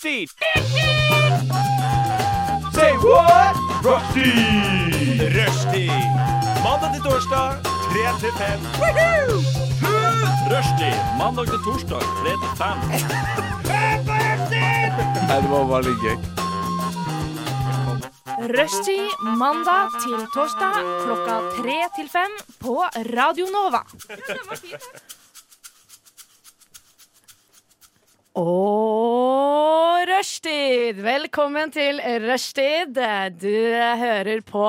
Rushtid! Say what? Rushtid! Rushtid. Mandag til torsdag, 3 til 5. Rushtid. Mandag til torsdag, 3 til 5. Nei, det var bare litt gøy. Rushtid mandag til torsdag klokka tre til fem på Radio Nova. Og rushtid! Velkommen til rushtid. Du hører på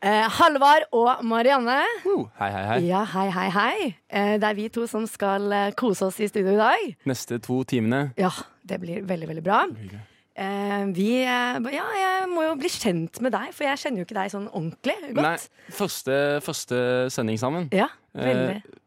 eh, Halvard og Marianne. Uh, hei, hei, hei. Ja, hei, hei, hei. Eh, det er vi to som skal eh, kose oss i studio i dag. Neste to timene. Ja, det blir veldig, veldig bra. Eh, vi eh, Ja, jeg må jo bli kjent med deg, for jeg kjenner jo ikke deg sånn ordentlig godt. Nei, første, første sending sammen. Ja, veldig. Eh,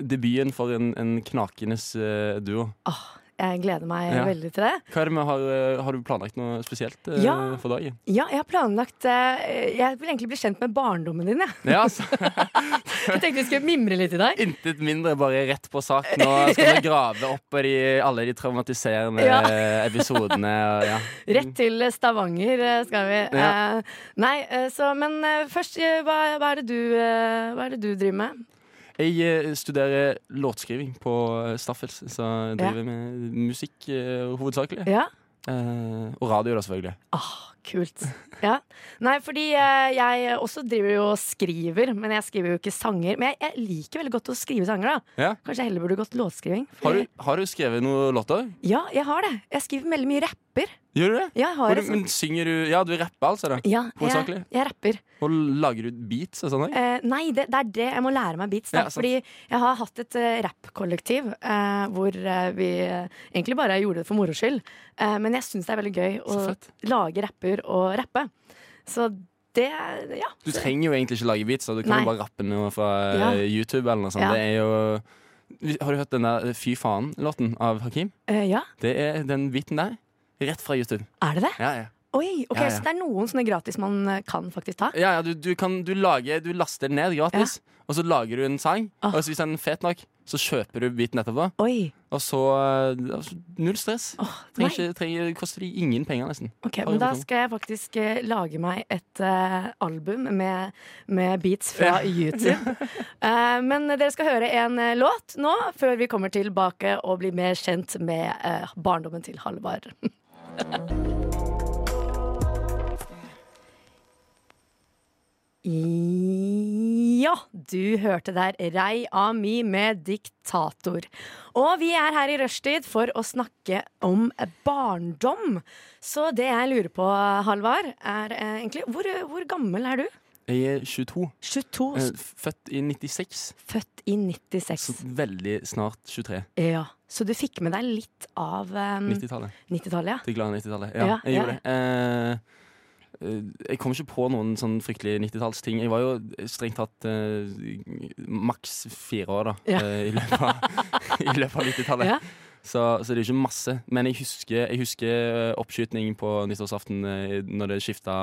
debuten for en, en knakende eh, duo. Åh, jeg gleder meg Ja. veldig til det. Hva er det med, har, har du planlagt noe spesielt eh, Ja. for dagen? Ja, jeg har planlagt eh, Jeg vil egentlig bli kjent med barndommen din. Jeg, Ja, altså, jeg tenkte vi skulle mimre litt i dag. Intet mindre, bare rett på sak. Nå skal vi grave opp i de, alle de traumatiserende Ja. episodene. Og, ja. Rett til Stavanger skal vi. Eh, nei, eh, så Men eh, først, eh, hva, hva, er det du, hva er det du driver med? Jeg eh, studerer låtskriving på eh, Staffels, så jeg Ja. driver med musikk eh, hovedsakelig. Ja? Eh, og radio, da, selvfølgelig. Ah, kult. Ja. Nei, fordi jeg også driver jo og skriver, men jeg skriver jo ikke sanger. Men jeg, jeg liker veldig godt å skrive sanger, da. Ja. Kanskje jeg heller burde gått låtskriving. Har du, har du skrevet noen låter? Ja, jeg har det. Jeg skriver veldig mye rapper. Gjør du det? Ja, jeg har du, men synger du Ja, du rapper altså, da? Ja, jeg, jeg rapper. Og lager du beats og sånn? Eh, nei, det, det er det. Jeg må lære meg beats. Da. Ja. Fordi jeg har hatt et uh, rappkollektiv uh, hvor vi egentlig bare gjorde det for moro skyld. Men jeg syns det er veldig gøy å lage rapper og rappe. Så det Ja. Du trenger jo egentlig ikke lage beats, da. du kan Nei. jo bare rappe noe fra Ja. YouTube eller noe sånt. Det er jo Har du hørt den der Fy faen-låten av Hakim? Uh, ja. Det er den biten der. Rett fra YouTube. Er det det? Ja, ja. Oi, ok, Ja, ja. Så det er noen sånne gratis man eh, kan faktisk ta? ja, ja du, du kan du lager Du laster ned gratis, og så lager du en sang. Ah. Og hvis den er fet nok, så kjøper du beaten etterpå. Oi. Og så eh, altså, Null stress. Oh, Trenger trenger, koster de ingen penger, nesten. Ok, Bare men Da skal jeg faktisk eh, lage meg et eh, album med, med beats fra YouTube. uh, men dere skal høre en eh, låt nå, før vi kommer tilbake og blir mer kjent med barndommen til Halvard. Ja, du hørte der Rei Ami med Diktator. Og vi er her i rushtid for å snakke om barndom. Så det jeg lurer på, Halvard, er eh, egentlig hvor, hvor gammel er du? Jeg er 22. 22, eh, Født i 96. født i 96. Så veldig snart 23. Ja, Så du fikk med deg litt av um, 90-tallet. 90-tallet, ja? Det glade 90-tallet. Ja, Ja, jeg gjorde det. Eh, eh, jeg kom ikke på noen sånn fryktelig 90-tallsting. Jeg var jo strengt tatt eh, maks fire år da Ja. eh, i løpet av 90-tallet. Så, så det er ikke masse. Men jeg husker, jeg husker eh, oppskyting på nyttårsaften eh, når det skifta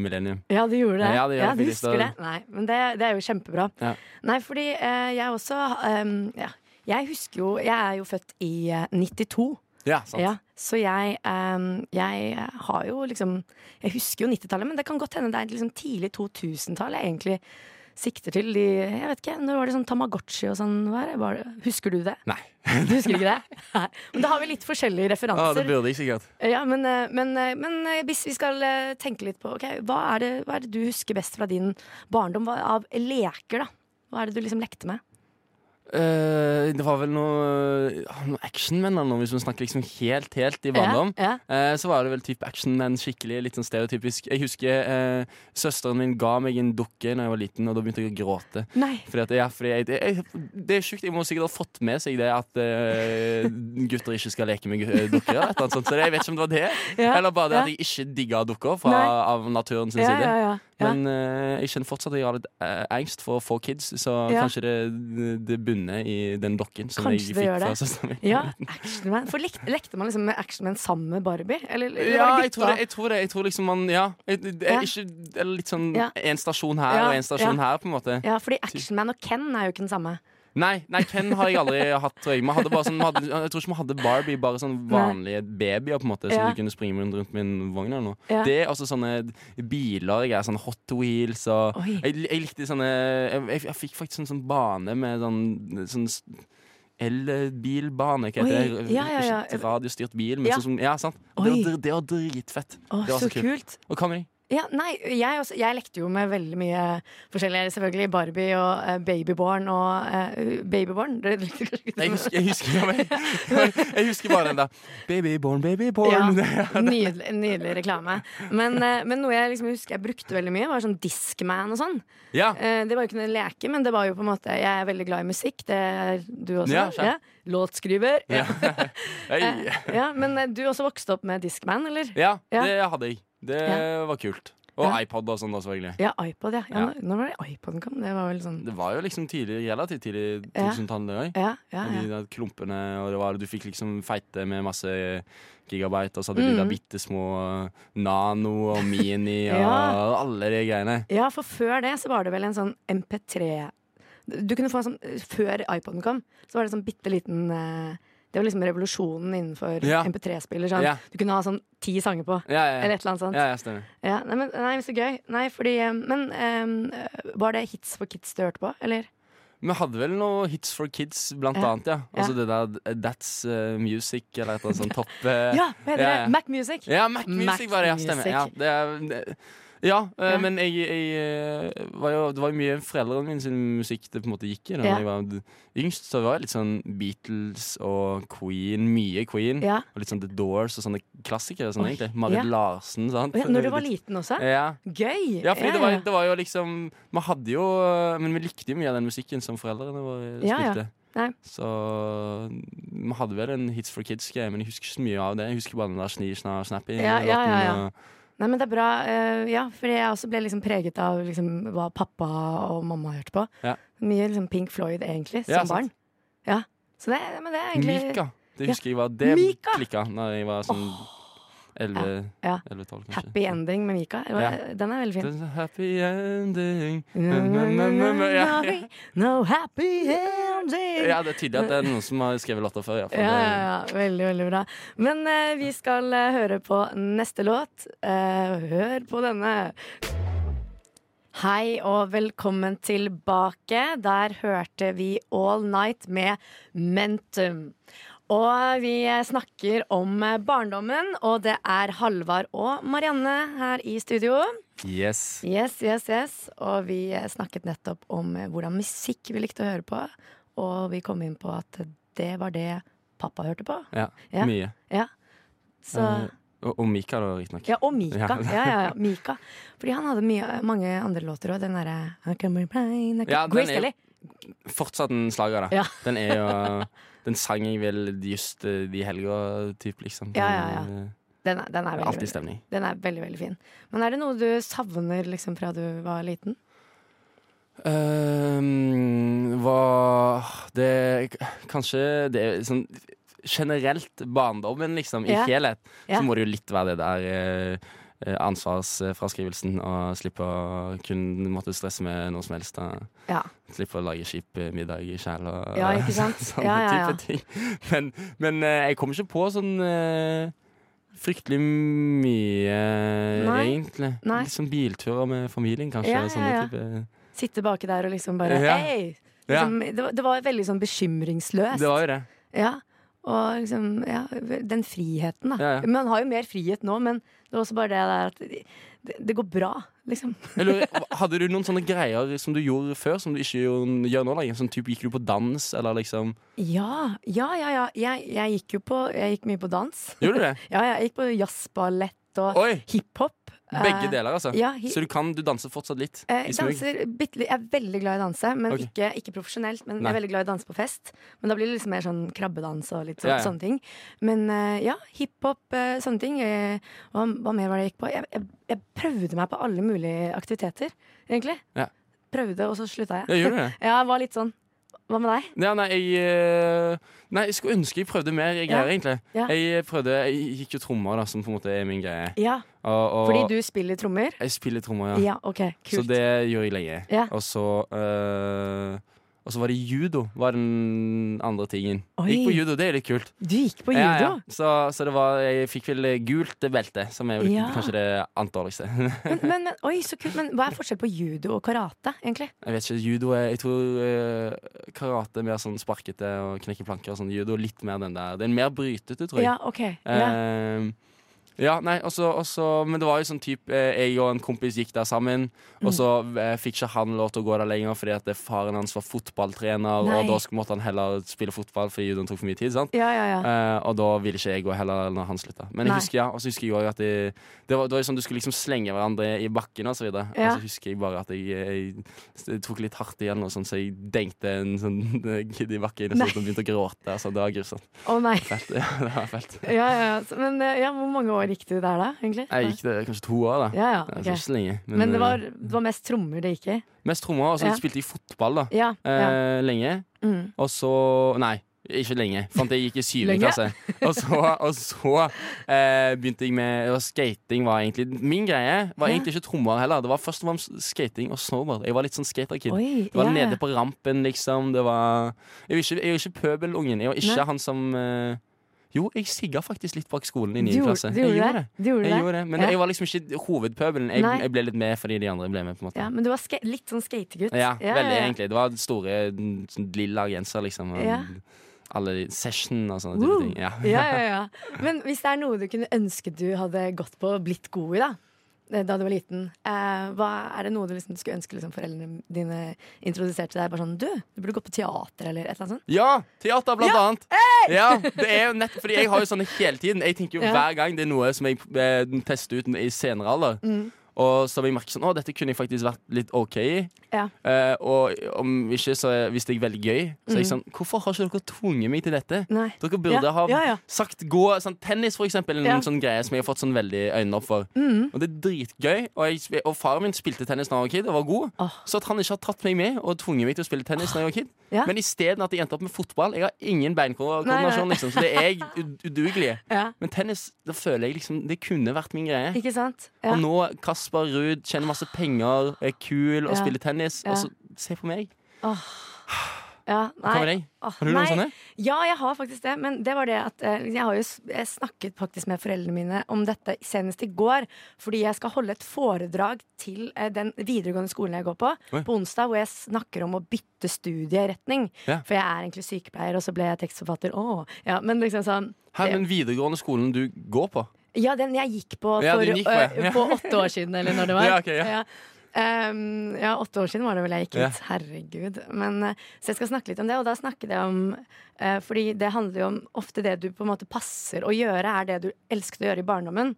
millennium. Ja, du gjorde det? Ja, det ja du husker det? Nei, men det, det er jo kjempebra. Ja. Nei, fordi eh, jeg også um, ja. Jeg husker jo Jeg er jo født i eh, 92. Ja, sant. Ja, så jeg, um, jeg har jo liksom Jeg husker jo 90-tallet, men det kan godt hende det er liksom tidlig 2000-tall jeg egentlig sikter til. De, jeg vet ikke, Når var det sånn Tamagotchi og sånn? Var det? Husker du det? Nei. Du husker ikke det? Nei. Men da har vi litt forskjellige referanser. Ja, det burde jeg sikkert. Ja, men, eh, men, eh, men eh, hvis vi skal tenke litt på ok, hva, er det, hva er det du husker best fra din barndom hva, av leker? da? Hva er det du liksom lekte med? Eh, det var vel noe, noe actionmenn eller noe, hvis man snakker liksom helt, helt i barndom. Ja, Eh, så var det vel type actionmenn, skikkelig litt sånn stereotypisk. Jeg husker uh, søsteren min ga meg en dukke da jeg var liten, og da begynte jeg å gråte. Fordi at, ja, fordi jeg, det, jeg, det er sjukt. Jeg må sikkert ha fått med seg det at gutter ikke skal leke med dukker. Eller noe sånt. Så jeg vet ikke om det var det, Ja, eller bare det ja. at jeg ikke digga dukker fra, av naturen sin Ja, side. ja, ja, ja. Men jeg kjenner fortsatt at jeg har litt angst for å få kids, så Ja. kanskje det, det bunner i den dokken som Kanskje jeg det fikk fra søsteren min. Ja, Actionman. For lekte, lekte man liksom med Actionman sammen med Barbie? Eller, eller Ja, jeg tror, det, jeg tror det. Jeg tror liksom man Ja. Jeg, det er ikke litt sånn en stasjon her og en stasjon her, på en måte. Ja, fordi Actionman og Ken er jo ikke den samme. Nei, nei, Ken har jeg aldri hatt. Jeg. Sånn, hadde, jeg tror ikke man hadde Barbie, bare sånn vanlige babyer på en måte som Ja. du kunne springe rundt, rundt min vogn eller noe. Ja. Det er også sånne biler. Jeg er sånn Hot Wheels og jeg, jeg likte sånne Jeg, jeg, jeg fikk faktisk en sånn bane med sånn, sånn elbilbane. Hva heter det? ja, ja, ja. Radiostyrt bil. Men sånn, ja, sant? Det, var, det var dritfett. Å, Det var så så kult. kult. Og hva med deg? Ja, nei, jeg, også, jeg lekte jo med veldig mye forskjellig. Selvfølgelig Barbie og uh, Babyborn og uh, Babyborn. Det kanskje ikke Jeg husker, jeg husker, jeg, husker bare den da. Babyborn, babyborn. Ja, nydelig, nydelig reklame. Men, uh, men noe jeg liksom husker jeg brukte veldig mye, var sånn Discman og sånn. Ja. Det var jo ikke noe leke, men det var jo på en måte Jeg er veldig glad i musikk. Det er du også. Ja, ja. Låtskriver. Ja. Men du også vokste opp med Discman, eller? ja, Ja. det hadde jeg. Det Ja. var kult. Og Ja. iPod og sånn, da, selvfølgelig. Ja, iPod, ja. ja. Ja. Når, var det iPoden kom? Det var vel sånn Det var jo liksom tidlig, relativt tidlig i 2000-tallet òg. Ja, de der klumpene, og det var, du fikk liksom feite med masse gigabyte, og så hadde mm. de der bitte små Nano og Mini og alle de greiene. ja, for før det så var det vel en sånn MP3 Du kunne få en sånn Før iPoden kom, så var det sånn bitte liten eh, Det var liksom revolusjonen innenfor Ja. MP3-spiller. Sånn. Ja. Du kunne ha sånn ti sanger på. Ja, ja, Eller et eller annet sånt. ja, ja stemmer. Ja, nei, men, nei, så gøy. Nei, fordi eh, Men um, var det Hits for kids du hørte på, eller? Vi hadde vel noe Hits for Kids, blant Ja. annet. ja Altså det der That's uh, Music, eller et eller annet sånt topp... uh, Ja, hva heter ja, ja. det? Mac Music. Ja, Mac Music Mac var det, ja. Stemmer. Ja, det, det, ja, eh, Ja. men jeg, jeg eh, var jo, det var jo mye foreldrene mine sin musikk det på en måte gikk i. Da Ja. jeg var d- yngst, så var det litt sånn Beatles og Queen. Mye Queen. Ja. Og litt sånn The Doors og sånne klassikere. Sånn, Oi, egentlig Marit ja. Larsen. Sant? Å ja, når du var liten også? Ja. Gøy! Ja, fordi det, var, det var jo liksom Vi hadde jo Men vi likte jo mye av den musikken som foreldrene våre Ja, ja. spilte. Nei. Så vi hadde vel en Hits for Kids-greie, men jeg husker ikke så mye av det. Jeg husker bare den der Sni, sna, snappy. Ja, ja, ja, ja. og- Nei, men det er bra. Uh, ja, fordi jeg også ble liksom preget av liksom, hva pappa og mamma hørte på. Ja. Mye liksom Pink Floyd, egentlig, som Ja, barn. Ja. Så det, men det er egentlig Mika. Det husker jeg var Det Mika! klikka da jeg var sånn 11-12, Ja. kanskje. Happy Ending med Mika. Ja. Den er veldig fin. Happy ending No, no, no, ja, no happy ending. ja, det er tydelig at det er noen som har skrevet låter før. ja, ja. Veldig, veldig bra. Men uh, vi skal uh, høre på neste låt. Uh, hør på denne. Hei og velkommen tilbake. Der hørte vi All Night med Mentum. Og vi snakker om barndommen, og det er Halvard og Marianne her i studio. Yes. Yes, yes, yes. Og vi snakket nettopp om hvordan musikk vi likte å høre på. Og vi kom inn på at det var det pappa hørte på. Ja, Ja. mye. Ja. Så Uh, og, og Mika, da, riktignok. Ja, og Mika. Ja. Ja, ja, Mika. Fordi han hadde mye, mange andre låter òg. Den derre Grace er- Kelly. Fortsatt en slager, da. Ja. Den er jo Den sang jeg vel just eh, de helga, typ, liksom. Ja, ja, ja. Eh, Den er, den, er veldig, Alltid stemning. den er veldig, veldig fin. Men er det noe du savner liksom fra du var liten? Um, hva Det Kanskje det er sånn generelt barndommen, liksom, i Ja. helhet, så må det jo litt være det der eh, ansvarsfraskrivelsen og slippe å kunne måtte stresse med noe som helst. Ja. Slippe å lage kjip eh, middag i kjæl og Ja, ikke sant? sånne Ja, ja, type ting. Men, men eh, jeg kommer ikke på sånn eh, fryktelig mye, Nei. egentlig. Nei. Sånn bilturer med familien, kanskje. Sånne type Sitte baki der og liksom bare. Hei! Ja. Liksom, det, var, det var veldig sånn bekymringsløst. Det var jo det. Ja. Og liksom, ja, den friheten, da. Ja, ja. Man har jo mer frihet nå, men det var også bare det der at det, det går bra, liksom. Lurer, hadde du noen sånne greier som du gjorde før, som du ikke gjør nå lenger? Sånn type, Gikk du på dans, eller liksom Ja, ja, ja. ja. Jeg, jeg gikk jo på Jeg gikk mye på dans. Gjorde du det? Ja, jeg gikk på jazzballett og hiphop. Begge Eh, deler, altså? Ja, Så du kan, du danser fortsatt litt? eh, danser bitte. Jeg er veldig glad i å danse, men okay. ikke, ikke profesjonelt. Men jeg er veldig glad i å danse på fest. Men da blir det liksom mer sånn krabbedans og litt så, Ja, ja. sånne ting. Men eh, ja, hiphop, uh, sånne ting. Eh, hva, hva mer var det jeg gikk på? Jeg, jeg, jeg prøvde meg på alle mulige aktiviteter, egentlig. Ja. Prøvde, og så slutta jeg. Ja, gjorde du det? Ja, jeg var litt sånn. Hva med deg? Ja, nei, jeg, eh, nei, jeg skulle ønske jeg prøvde mer Ja. greier, egentlig. Ja. Jeg prøvde, jeg gikk jo trommer, da, som på en måte er min greie. Ja, Og, og fordi du spiller trommer? Jeg spiller trommer, ja. Ja, OK. Så det gjør jeg lenge. Ja. Og så eh, Og så var det judo, var den andre tingen. Oi. Gikk på judo, det er litt kult. Du gikk på judo? ja. Så, så det var Jeg fikk vel gult belte, som er vel Ja. kanskje det annet dårligste. Men, men, men, oi, så kult. Men hva er forskjell på judo og karate, egentlig? Jeg vet ikke, judo er Jeg tror uh, karate er mer sånn sparkete og knekke planker og sånn. Judo litt mer den der. Det er mer brytete, tror jeg. Ja, OK. Ja. Eh, ja, nei, også, også, Men det var jo sånn type eh, Jeg og en kompis gikk der sammen, og så eh, fikk ikke han lov til å gå der lenger fordi at det, faren hans var fotballtrener, Nei. og da måtte han heller spille fotball fordi judoen tok for mye tid. sant? Ja, ja, ja. Eh, og da ville ikke jeg gå heller når han slutta. Men jeg Nei. husker, ja, og så husker jeg òg at det, det, var, det var sånn du skulle liksom slenge hverandre i bakken og så videre. Ja. Og så husker jeg bare at jeg, jeg, jeg tok litt hardt igjen, og sånn, så jeg dengte en sånn kid i bakken og sånn, begynte å gråte. Altså, det var grusomt. Å nei. Felt. Ja, det var felt. Ja, ja, ja. Men eh, ja, hvor mange år gikk du der, da? egentlig? Jeg gikk det kanskje to år, da. Ja, ja, Det er ikke så lenge. Men det eh, var, det var mest trommer det gikk i? Mest trommer, og så Ja. spilte jeg fotball, da. Ja. ja. Eh, lenge. Mm. Og så Nei, ikke lenge. Fant jeg gikk i syvende klasse. Og så, og så eh, begynte jeg med og Skating var egentlig Min greie var egentlig ikke trommer heller. Det var først og fremst skating og snowboard. Jeg var litt sånn skaterkid. Det var nede på rampen, liksom. Det var Jeg var ikke, jeg var ikke pøbelungen. Jeg var ikke Nei. han som eh, Jo, jeg sigga faktisk litt bak skolen i Du 9. klasse. Du Jeg gjorde det? det. Gjorde Jeg det? gjorde det. Men Ja. jeg var liksom ikke hovedpøbelen. Jeg, jeg ble litt med fordi de andre ble med. på en måte Ja, men du var litt sånn skategutt. ja, veldig ja. egentlig. Det var store sånn lilla genser, liksom. Alle session og sånne type ting. Ja. ja, ja, ja. Men hvis det er noe du kunne ønske du hadde gått på og blitt god i, da? Eh, Da du var liten. Eh, hva Er det noe du liksom skulle ønske liksom, foreldrene dine introduserte deg? Bare sånn Du, du burde gå på teater, eller et eller annet sånt? Ja, teater blant Ja, annet. Ja, det er jo nett Fordi jeg har jo sånne hele tiden. Jeg tenker jo Ja. hver gang det er noe som jeg eh, tester ut i senere alder. Mm. Og så vil jeg merke sånn Å, dette kunne jeg faktisk vært litt OK i. Ja. Eh, og om ikke, så det er veldig gøy, så er jeg Mm. sånn Hvorfor har ikke dere tvunget meg til dette? Nei. Dere burde Ja, ha ja, sagt gå sånn Tennis, for eksempel, en Ja. sånn greie som jeg har fått sånn veldig øynene opp for. Mm. Og det er dritgøy. Og, jeg, og faren min spilte tennis da jeg var kid og var god. Oh. Så at han ikke har tatt meg med og tvunget meg til å spille tennis da jeg var kid. Ja. Men isteden at jeg endte opp med fotball. Jeg har ingen beinkoordinasjon, liksom, så det er jeg udugelig. Ja, Men tennis, da føler jeg liksom det kunne vært min greie. Og nå Kasper Ruud tjener masse penger, er kul og Ja. spiller tennis. Ja. Og så se på meg. ja, Hva med deg? Har du noen nei. sånne? Ja, jeg har faktisk det. Men det var det at eh, jeg har jo jeg snakket faktisk med foreldrene mine om dette senest i går. Fordi jeg skal holde et foredrag til eh, den videregående skolen jeg går på, Oi. på onsdag, hvor jeg snakker om å bytte studieretning. Ja. For jeg er egentlig sykepleier, og så ble jeg tekstforfatter. Åh, ja, men liksom sånn Her, men videregående skolen du går på. Ja, den jeg gikk på for, ja, gikk på, ja. øh, på åtte år siden, eller når det var. Ja, okay, ja. Um, ja, åtte år siden var det vel jeg gikk ut. Herregud. Men, eh, så jeg skal snakke litt om det, og da snakker jeg om uh, Fordi det handler jo om ofte det du på en måte passer å gjøre, er det du elsket å gjøre i barndommen.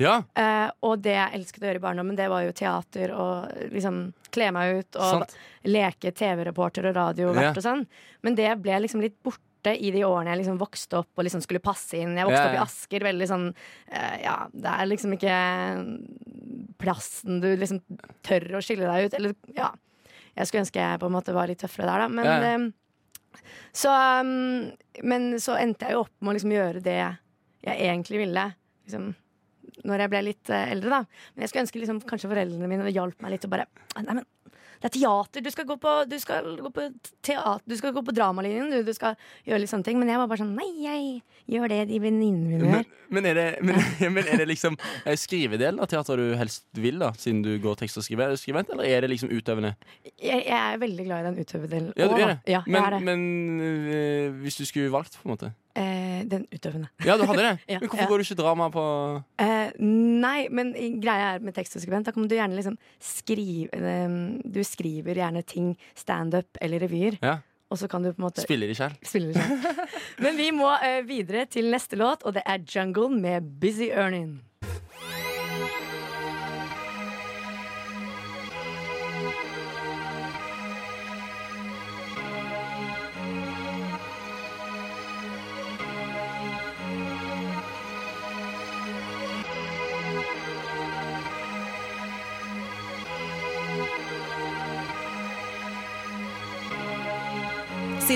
Ja, Uh, og det jeg elsket å gjøre i barndommen, det var jo teater og liksom kle meg ut og sant. leke TV-reporter og radiovert Ja. og sånn. Men det ble liksom litt borte i de årene jeg liksom vokste opp og liksom skulle passe inn. Jeg vokste opp i Asker, veldig sånn uh, Ja, det er liksom ikke plassen du liksom tør å skille deg ut. Eller ja. Jeg skulle ønske jeg på en måte var litt tøffere der, da. Men eh, så, um, men så endte jeg jo opp med å liksom gjøre det jeg egentlig ville. Liksom, når jeg ble litt eh, eldre, da. Men jeg skulle ønske liksom, kanskje foreldrene mine hjalp meg litt og bare Nei, men det er teater! Du skal gå på, du skal gå på teater Du skal gå på dramalinjen, du. Du skal gjøre litt sånne ting. Men jeg var bare sånn Nei, jeg gjør det de venninnene mine Men, gjør. men, er det, men, men er det liksom eh, skrivedelen av teater du helst vil, da siden du går tekst og skriver, skrivent, eller er det liksom utøvende? Jeg, jeg er veldig glad i den utøvende delen. Ja, du er det. Ja, Men, er det. men øh, hvis du skulle valgt, på en måte? Eh, den utøvende. Ja, du hadde det? Ja, men hvorfor ja. går du ikke drama på Eh, nei, men greia er med tekstskribent, da kan du gjerne liksom skrive eh, Du skriver gjerne ting standup eller revyer, Ja, og så kan du på en måte spille de selv. Men vi må eh, videre til neste låt, og det er Jungle med Busy Earning.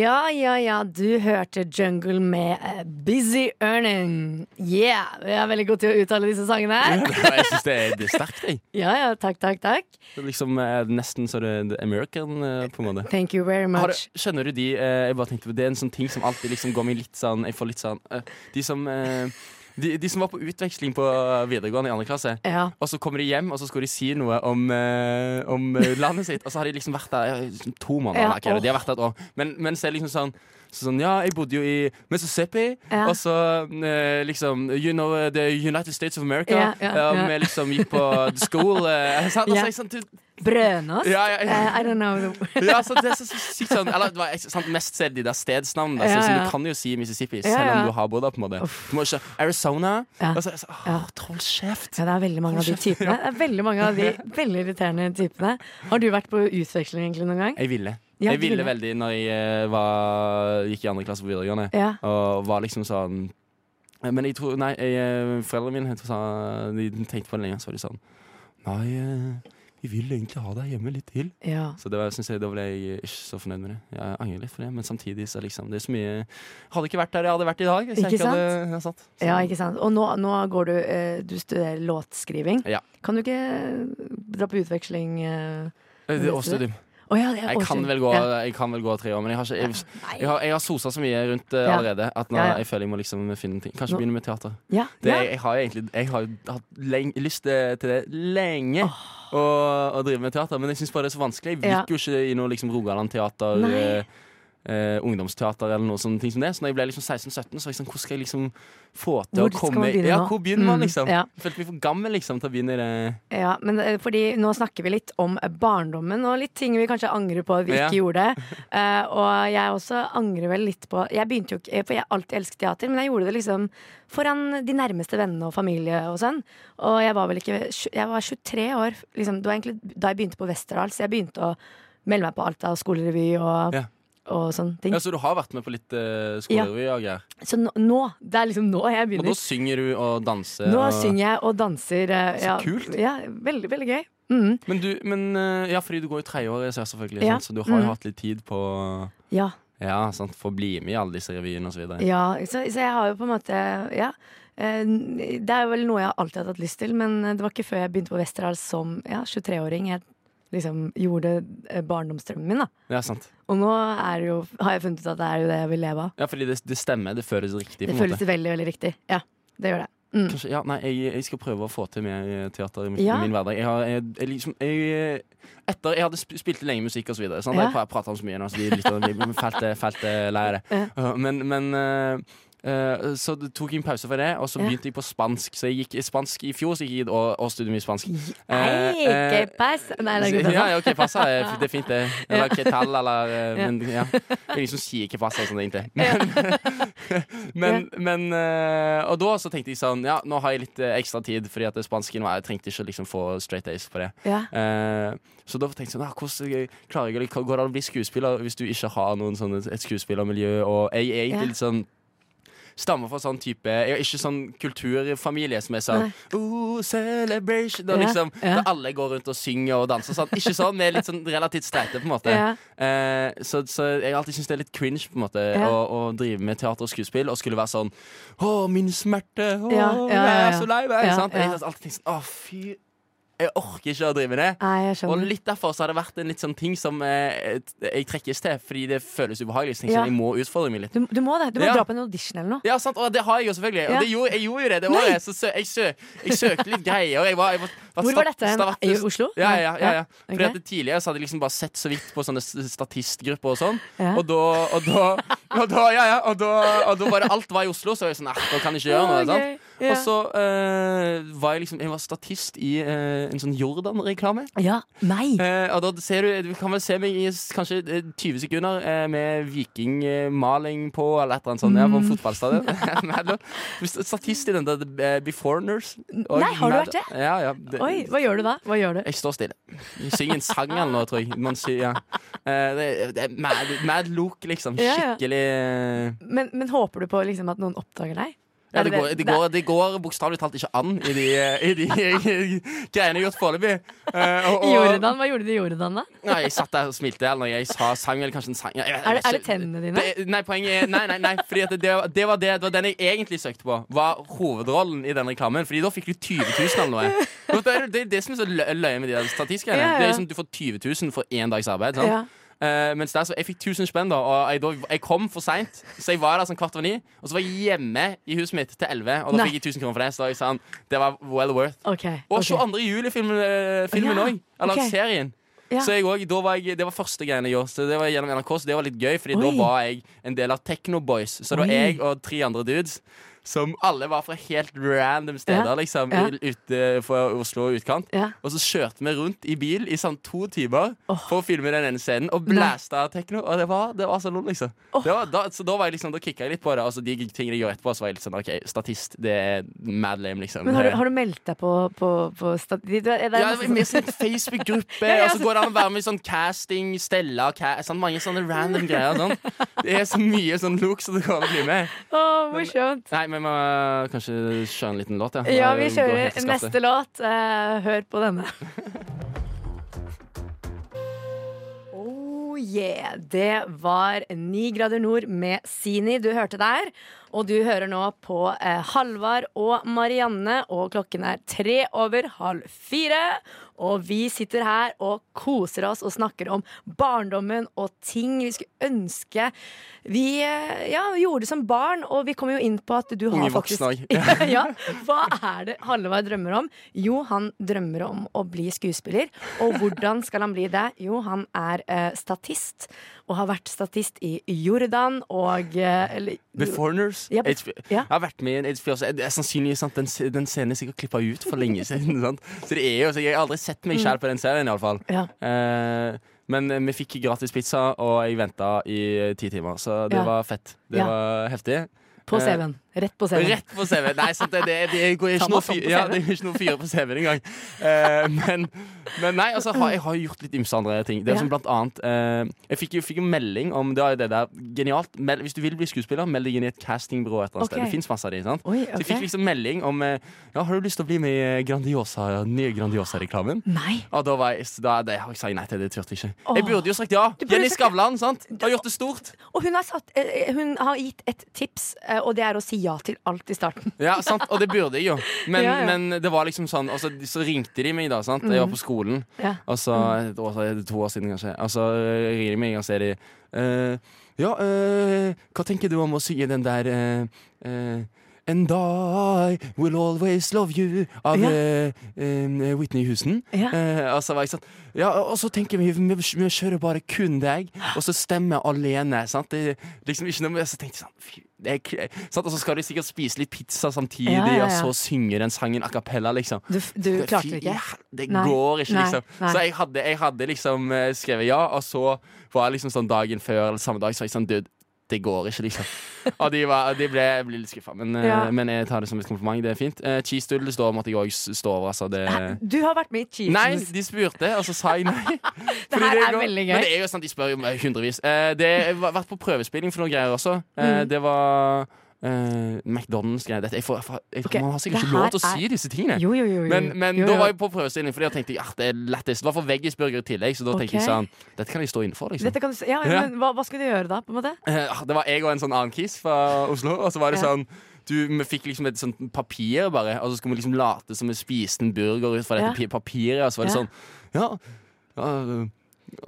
ja, ja, ja, du hørte Jungle med uh, Busy Earning. Yeah! Jeg er veldig god til å uttale disse sangene her. Jeg syns det, det er sterkt, jeg. Ja, ja, takk, takk, takk. Det er liksom uh, nesten så det er American, uh, på en måte. Thank you very Har du, much. skjønner du de Jeg bare tenkte på Det er en sånn ting som alltid liksom går meg litt sånn Jeg får litt sånn De som de, de som var på utveksling på videregående i andre klasse. Ja. Og så kommer de hjem, og så skal de si noe om, eh, om eh, landet sitt. Og så har de liksom vært der i liksom to måneder. Ja, det, de har vært der et år. Men, men så er det liksom sånn Sånn, ja, jeg bodde jo i Mississippi, Ja. og så eh, liksom You know uh, the United States of America. Ja, ja, Ja, ja. Vi liksom gikk på the school. eh, sant? Altså, jeg, sånn, du, Brødnost? Ja, ja, ja. Uh, I don't know. ja, så det er så sykt sånn Eller sant, mest sett de der stedsnavn, Ja, Så, så du kan jo si Mississippi, selv om du har bodd der. på en måte Du må ikke Arizona. Ja. Og så, så, åh, Ja. Hold kjeft! Ja, det er veldig mange av de typene. Det er veldig mange av de veldig irriterende typene. Har du vært på utveksling egentlig noen gang? Jeg ville. Ja, jeg ville veldig når jeg eh, var, gikk i andre klasse på videregående. Ja. Og var liksom sånn Men jeg tror Nei, jeg, eh, foreldrene mine sa, de tenkte på det lenge, så var de sånn Nei, eh, vi vil egentlig ha deg hjemme litt til. ja. Så det var, jeg, da ble jeg ikke så fornøyd med det. Jeg angrer litt for det, men samtidig så liksom Det er så mye Hadde ikke vært der jeg hadde vært i dag. Hvis jeg Ikke sant? hadde, jeg satt. Så- Ja, ikke sant. Og nå, nå går du Du studerer låtskriving. Ja. Kan du ikke dra på utveksling? eh? Det er årsstudium. Å ja, Jeg kan gå, jeg kan vel gå tre år, men jeg har, ikke, jeg, har, jeg har sosa så mye rundt uh, allerede at nå, jeg føler jeg må liksom finne ting. Kanskje begynne med teater. Det, jeg, har egentlig Jeg har hatt leng, lyst til til det lenge. Å, å drive med teater, men jeg syns bare det er så vanskelig. Jeg gikk jo ikke i noe liksom Rogaland teater, Nei. Eh, ungdomsteater eller noe sånne ting som det. Så når jeg ble liksom 16-17, så jeg sånn Hvor skal jeg liksom få til Hvor å komme man begynne Ja, hvor begynner man, Mm, liksom? ja. Jeg følte meg for gammel liksom til å begynne i det. Ja, men eh, fordi nå snakker vi litt om barndommen og litt ting vi kanskje angrer på at vi ikke gjorde. Uh, og jeg også angrer vel litt på Jeg begynte jo ikke For jeg har alltid elsket teater, men jeg gjorde det liksom foran de nærmeste vennene og familie og sånn. Og jeg var vel ikke Jeg var 23 år liksom, Det var egentlig da jeg begynte på Westerdals. Jeg begynte å melde meg på alt av skolerevy og, Ja. Og sånne ting. Ja, Så du har vært med på litt uh, skolerevy ja. greier? Så nå, nå Det er liksom nå jeg begynner. Og da synger du og danser? Nå og... synger jeg og danser. Uh, Så ja, kult. Ja, veldig, veldig gøy. Mm, Men du, men uh, Ja, fordi du går i tredjeåret, så selvfølgelig, Ja. så du har jo Mm. hatt litt tid på ja. Ja, sant, for å bli med i alle disse revyene videre. Ja, så, så jeg har jo på en måte Ja. Eh, Det er vel noe jeg alltid har hatt lyst til, men det var ikke før jeg begynte på Westerdals som ja, 23-åring jeg liksom gjorde eh, barndomsdrømmen min. da Ja, sant. Og nå er det jo, har jeg funnet ut at det er jo det jeg vil leve av. Ja, fordi det, det stemmer. Det føles riktig. Det på en føles måte. veldig, veldig riktig. Ja, det gjør det. Mm. Kanskje, ja, nei, jeg, jeg skal prøve å få til mer teater i min, Ja. i min hverdag. Jeg har, jeg, jeg, liksom, jeg, etter jeg hadde sp spilt lenge musikk og så videre. Sant? Ja. Jeg prata om så mye nå, så de lytterne blir fælt, fælt lei av det. Uh, Men, men uh, uh, så det tok jeg en pause for det, og så begynte jeg på spansk. Så jeg gikk i spansk i fjor, så gikk jeg i og, år- mye i spansk. Nei, eh, pass. Nei, det er ja, ok, passa. eh, Det er fint, det. Eller que tal, eller eh, Men ja. Jeg liksom sier ikke passa sånn, egentlig. Men, men, men eh, Og da så tenkte jeg sånn Ja, nå har jeg litt eh, ekstra tid, fordi at det spansken var Jeg trengte ikke liksom få straight A's på det. Eh, så da tenkte jeg sånn ah, Hvordan klarer jeg Går det an å bli skuespiller hvis du ikke har noen sånne, et skuespillermiljø? Og jeg er egentlig litt sånn Stammer fra sånn type ikke sånn kulturfamilie som er sånn oh, celebration Da liksom ja. Da alle går rundt og synger og danser sånn. Ikke sånn, vi er litt sånn relativt streite på en måte Ja. eh, så, så jeg alltid synes det er litt cringe på en måte å, å drive med teater og skuespill Og skulle være sånn Å, min smerte, å, jeg er så lei meg? Jeg har alltid tenkt sånn, å fy Jeg orker ikke å drive med det Nei, jeg og litt derfor så har det vært en litt sånn ting som eh, jeg trekkes til, fordi det føles ubehagelig. Så jeg Ja. jeg må utfordre meg litt. Du, du må det. Du må Ja. dra på en audition eller noe. Ja, sant, og det har jeg jo selvfølgelig. Ja. Og det gjorde, jeg gjorde jo det det året. Så sø, jeg, sø, jeg søkte litt greier. Jeg var, jeg var, Hvor var dette? I Oslo? Ja, ja, ja, ja. Fordi Ok. at Tidligere så hadde jeg liksom bare sett så vidt på sånne statistgrupper og sånn. Og da, og da, og da, ja, ja, og da, og da var det alt var i Oslo, så var jeg sånn, Nei, da kan jeg ikke gjøre noe. Okay. sant? Og så uh, var jeg liksom Jeg var statist i uh, en sånn Jordan-reklame. Ja. Nei. uh, og da ser du Du kan vel se meg i kanskje eh, 20 sekunder eh, med vikingmaling på, eller et eller annet sånt. Ja, på en fotballstadion. Du er Statist i den der Beforeners. Nei, har du vært det? Ja, ja. Det, Oi, hva gjør du da? Hva gjør du? Jeg står stille. Jeg synger en sang eller noe, tror jeg. Man sier, ja. Eh, det, det er mad, mad look, liksom. Skikkelig eh, Men, men håper du på liksom at noen oppdager deg? Ja, det, går, det? går, det går bokstavelig talt ikke an i de, i de greiene jeg har gjort foreløpig. Jordan, hva gjorde du i Jordan, da? Nei, jeg satt der og smilte eller jeg sa sang, eller kanskje en sang. Jeg, jeg, Er det, er det tennene dine? det, nei, poenget er Nei, nei, nei fordi det, det, var- det, var det, det var den jeg egentlig søkte på. Var hovedrollen i den reklamen. Fordi da fikk du 20 000 eller noe. Det er det, det som er så lø- løye med de statistikerne. Ja, ja. Det er liksom, du får 20 000 for én dags arbeid. Sant? Ja. Eh, mens der, så jeg fikk 1000 spenn, da, og jeg, da, jeg kom for seint. Så jeg var der sånn kvart over ni. Og så var jeg hjemme i huset mitt til 11, og da Nei. fikk jeg 1000 kroner for det. Så jeg sa han, det var well worth. Okay, Og ok. 22. juli-filmen eh, filmen Ja, òg. Eller okay. serien. Ja. Så jeg også, da var jeg, Det var første greiene jeg gjorde. Så det var gjennom NRK, så det var litt gøy, Fordi Oi. da var jeg en del av Techno Boys. Så det var jeg og tre andre dudes. Som alle var fra helt random steder, Ja. liksom. Ja. Ute for Oslo og utkant. Ja. Og så kjørte vi rundt i bil i sånn to timer oh. for å filme den ene scenen. Og blæsta tekno. Og det var, det var så lol, liksom. Oh. Det var, da, så da var jeg liksom, da kicka jeg litt på det. Og så de tingene jeg gjør etterpå, så var jeg litt sånn OK, statist, det er mad lame, liksom. Men har du, har du meldt deg på, på, på statist? Ja, med sånn Facebook-gruppe, og så går det an å være med i sånn casting, Stella cast, sånn, Mange sånne random greier. Sånn. Det er så mye sånn look som det går an å bli med. Oh, morsomt. Nei, men vi må kanskje kjøre en liten låt, ja. Ja, vi kjører neste låt. Eh, hør på denne. Oh yeah. Det var Ni grader nord med Sini du hørte der. Og du hører nå på eh, Halvard og Marianne, og klokken er tre over halv fire. Og vi sitter her og koser oss og snakker om barndommen og ting vi skulle ønske vi eh, ja, gjorde som barn. Og vi kommer jo inn på at du har Unge faktisk ja, Hva er det Halvard drømmer om? Jo, han drømmer om å bli skuespiller. Og hvordan skal han bli det? Jo, han er eh, statist. Og har vært statist i Jordan og eh, eller, The Foreigners. Ja, but- ja. Jeg har vært med i en HBO, også. det er sannsynligvis sant, den, den scenen er sikkert klippa ut for lenge siden. Sant? Så det er jo, Jeg har aldri sett meg sjæl på den serien, iallfall. Ja. Eh, men eh, vi fikk gratis pizza, og jeg venta i ti timer, så det Ja. var fett. Det Ja. var heftig. På CV-en. Rett på CV-en. Rett på CV. Nei, sant, det, det, det, går ikke noe fyr, ja, det er ikke noe fyr på CV-en engang. Uh, men, men nei, altså, jeg har jo gjort litt ymse andre ting. Det er Ja. som blant annet uh, Jeg fikk jo fikk jo melding om det, er det der Genialt. Meld, hvis du vil bli skuespiller, meld deg inn i et castingbyrå et eller annet okay. sted. Det fins masse av de. sant? Oi, Så jeg fikk liksom melding om uh, Ja, har du lyst til å bli med i Grandiosa, nye Grandiosa-reklamen? Nei. Og da var jeg, da, det jeg sagt nei til. Det turte jeg ikke. Åh. Jeg burde jo sagt ja. Jenny Skavlan, sant? Har gjort det stort. Og hun har, satt, hun har gitt et tips, og det er å si ja til alt i starten. Ja, sant, Og det burde jeg jo. Men, Ja, ja. men det var liksom sånn så, så ringte de meg, da. sant? Jeg var på skolen. Ja. Og så, et år, så to år siden, kanskje. Og så ringer de meg, og så er de uh, Ja, uh, hva tenker du om å synge den der uh, And I will always love you av Ja. eh, Whitney Houston. Ja. Uh, og så var jeg sånn Ja, og så tenker vi vi, vi kjører bare kun deg, og så stemmer alene. Sant? Det liksom ikke noe Så tenkte jeg sånn fy, det sant? Og så skal de sikkert spise litt pizza samtidig, og så synger den sangen a cappella, liksom. Du, du det, klarte Fy, ikke? Det Nei. går ikke, liksom. Nei. Så jeg hadde, jeg hadde liksom skrevet ja, og så var jeg liksom sånn dagen før eller samme dag så var jeg sånn Dude, det går ikke, liksom. Og de, var, de ble, ble litt skuffa, men, eh, Ja. men jeg tar det som et kompliment. Det er fint. Uh, Cheese står måtte jeg òg stå over, altså. Det Du har vært med i Cheese Nei, de spurte, og så sa jeg nei. det her er veldig gøy. Men det er jo sant, de spør jo hundrevis. Eh, det har vært på prøvespilling for noen greier også. Eh, Mm. Det var eh, McDonald's-greier. Jeg får, jeg får, jeg, okay. Man har sikkert ikke lov til å er- si disse tingene. Jo, jo, jo. Men, men da var jeg på prøvestilling, Fordi jeg tenkte ja, det er lettest. Det var for veggisburger i tillegg, så da tenkte jeg sånn Dette kan jeg stå innenfor, liksom. Dette kan du, ja, Ja. Men hva, hva skulle du gjøre da? på en måte? Uh, Det var jeg og en sånn annen kis fra Oslo, og så var det Ja. sånn du, Vi fikk liksom et sånt papir, bare, og så skulle vi liksom late som vi spiste en burger ut fra dette papiret. Og så var det sånn Ja, ja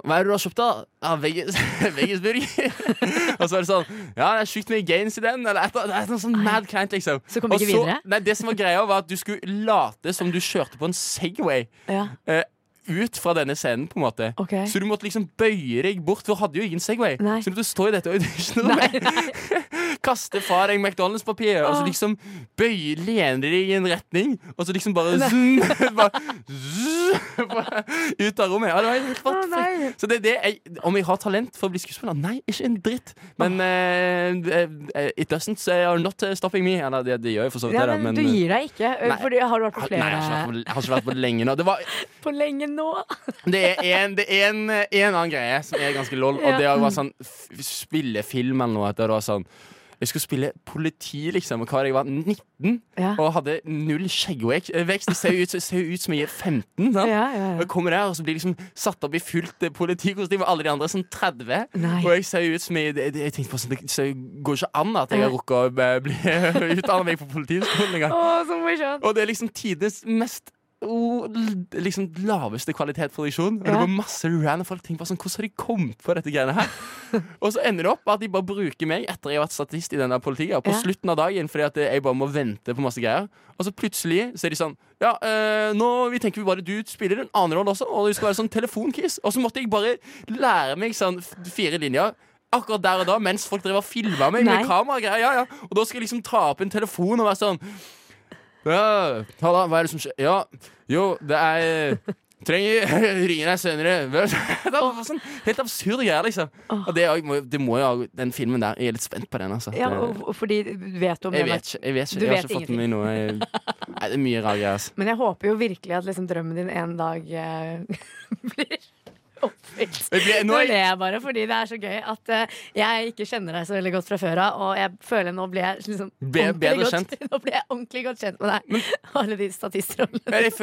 hva er det du har kjøpt, da? Ja, veggis- Veggisburger. og så er det sånn Ja, det er sjukt mye gains i den. Eller et, det er noe sånn mad kleint, liksom. Så kom vi ikke videre? Nei, det som var greia, var at du skulle late som du kjørte på en Segway Ja. eh, ut fra denne scenen, på en måte. Okay. Så du måtte liksom bøye deg bort, for du hadde jo ingen Segway. Nei. Så du måtte stå i dette auditionrommet. Kaste fra deg McDonald's-papiret, og så liksom bøye, lene deg i en retning, og så liksom bare, zoom, bare, zoom, ut av rommet. Ja, det var helt Å, Så det er det jeg, Om jeg har talent for å bli skuespiller? Nei, ikke en dritt. Men eh, it doesn't say are not stopping me. Eller det, det gjør jeg for så vidt, Ja, men, men du gir deg ikke. Nei. Fordi har du vært på Nei, flere på, jeg har ikke vært på lenge nå. Det, var, på lenge nå? det er en, det er en, en annen greie som er ganske lol, og det var sånn spille film eller noe. Det var sånn jeg skulle spille politi, liksom. Og hva jeg var 19 Ja. og hadde null skjeggvekst. Det ser jo ut, ser ut som jeg er 15. Sant? Ja, ja, Og jeg kommer der, og så blir jeg liksom satt opp i fullt eh, politikostyme, og alle de andre er sånn 30. Nei. Og jeg ser ut som jeg, jeg, jeg tenkte på sånn, Det går ikke an at jeg har rukket å eh, bli utdannet meg på politiskolen engang. Oh. Og det er liksom tidenes mest oh, liksom laveste kvalitetsproduksjon. Ja. det var masse random folk tenkte bare sånn, Hvordan har de kommet på dette greiene her? og så ender det opp at de bare bruker meg etter jeg har vært statist i denne politiet, på Ja. slutten av dagen fordi at jeg bare må vente på masse greier. Og så plutselig så er de sånn Ja, øh, nå vi tenker vi bare du spiller en annen rolle også, og det skal være sånn telefonkiss. Og så måtte jeg bare lære meg sånn fire linjer. Akkurat der og da, mens folk drev og filma meg Nei. med kameragreier. Ja, ja. Og da skal jeg liksom ta opp en telefon og være sånn ja, halla, hva er det som skjer? Ja, jo, det er Trenger Ringer deg senere. Det var sånn helt absurd greier, liksom. Og det, det må jo Den filmen der, jeg er litt spent på den. Altså. Ja, og, fordi Vet du om jeg vet ikke. Jeg, vet ikke. Jeg har ikke fått med meg noe. Jeg, nei, det er mye rare greier. Altså. Men jeg håper jo virkelig at liksom drømmen din en dag eh, blir oppfylt. Jeg blir- Nå er ler jeg bare fordi det er så gøy at uh, jeg ikke kjenner deg så veldig godt fra før av, og jeg føler nå ble jeg liksom Be- godt. Nå ble jeg ordentlig godt kjent med deg. Alle de statistrollene. Men Jeg,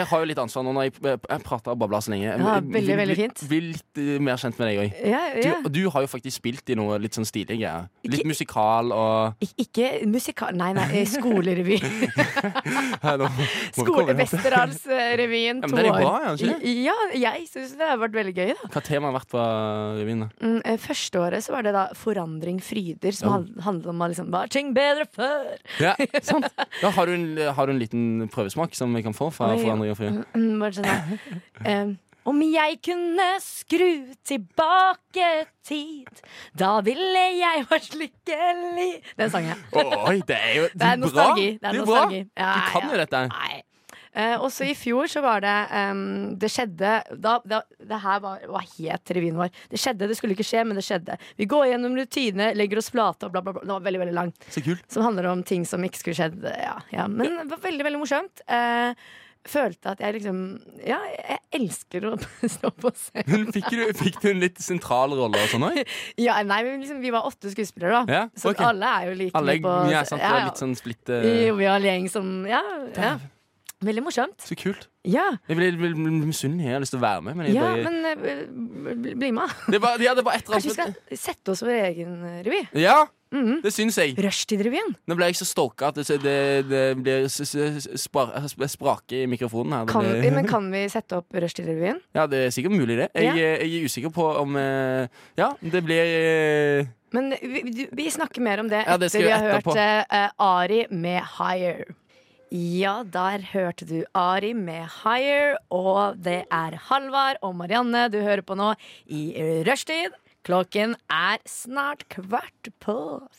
jeg har jo litt ansvar nå når jeg, jeg prater og babler så lenge. Jeg Ja, veldig, veldig fint. Bli litt uh, mer kjent med deg òg. Ja, ja. Du, du har jo faktisk spilt i noe litt sånn stilige greier. Litt Ikke- musikal og Ikke, ikke musikal... Nei, nei, skolerevy. Nei, nå må vi Skole, komme- Westerdalsrevyen. Ja, men to er år. er? Ja, jeg syns det har vært veldig gøy. Da Hva tema har vært på revyen? Mm, eh, Første året så var det da Forandring fryder, som Ja. handlet om å liksom Var ting bedre før? Ja, sant? Da har, du en, har du en liten prøvesmak som vi kan få fra Oi, Forandring og Fri? Mm, sånn her. eh, Om jeg kunne skru tilbake tid, da ville jeg vært lykkelig Den sang jeg. Oi, det er jo Det er bra! nostalgi. Det er nostalgi. Ja, Du kan jo dette. Nei. Eh, også i fjor så var det um, Det skjedde da, da, Det her var, Hva helt revyen vår. Det skjedde, det skulle ikke skje, men det skjedde. Vi går gjennom rutinene, legger oss flate og bla, bla, bla. Det var veldig, veldig lang. Så kul. Som handler om ting som ikke skulle skjedd. Ja, ja. Men det var veldig, veldig morsomt. Eh, følte at jeg liksom Ja, jeg elsker å stå på scenen. Men fikk du, fikk du en litt sentral rolle og sånn òg? Ja, nei, men liksom, vi var åtte skuespillere, da. Ja, Så alle er jo like Alle mye på ja, sant, ja, er ja. litt sånn splitte Jovial gjeng som Ja. ja. Veldig morsomt. Så kult. Ja. Jeg blir, blir, blir misunnelig. Jeg har lyst til å være med. Men jeg ja, bare, men eh, bli- bli med. det, er bare, ja, det er bare et eller Kanskje vi annet skal sette oss vår egen eh, revy? Ja, Mhm. det syns jeg. Rushtid-revyen. Nå ble jeg så stoka at det, det, det blir s- s- spar, sprake i mikrofonen her. Kan, Det- men kan vi sette opp Rushtid-revyen? Ja, det er sikkert mulig, det. Jeg, Ja. jeg er usikker på om eh, Ja, det blir eh, Men vi, vi- vi snakker mer om det Ja, det etter skal vi vi har etterpå. hørt eh, Ari med Higher. Ja, der hørte du Ari med Higher, og det er Halvard og Marianne du hører på nå i rushtid. Klokken er snart kvart på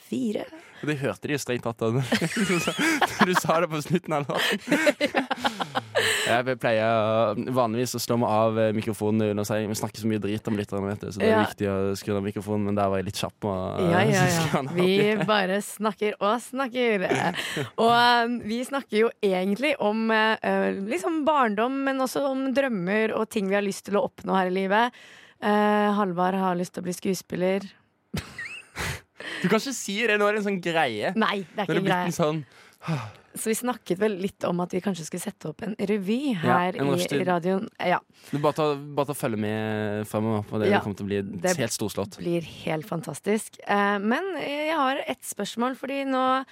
fire. Det hørte de strengt tatt da du du sa det på slutten av låten. Jeg pleier vanligvis å slå meg av eh, mikrofonen under seg. Vi snakker så mye drit om lytterne, vet du, så det er Ja. viktig å skru av mikrofonen, men der var jeg litt kjapp. Og, Ja, ja, ja. Vi bare snakker og snakker. Og um, vi snakker jo egentlig om liksom barndom, men også om drømmer og ting vi har lyst til å oppnå her i livet. Halvard har lyst til å bli skuespiller. Du kan ikke si det, nå er det en sånn greie. Nei, det er er ikke en greie. sånn Så vi snakket vel litt om at vi kanskje skulle sette opp en revy Ja, her en i radioen. Ja, Du bare ta, bare ta følge med fremover på det. Ja, det kommer til å bli det- helt storslått. blir helt fantastisk. Eh, men jeg har et spørsmål, fordi nå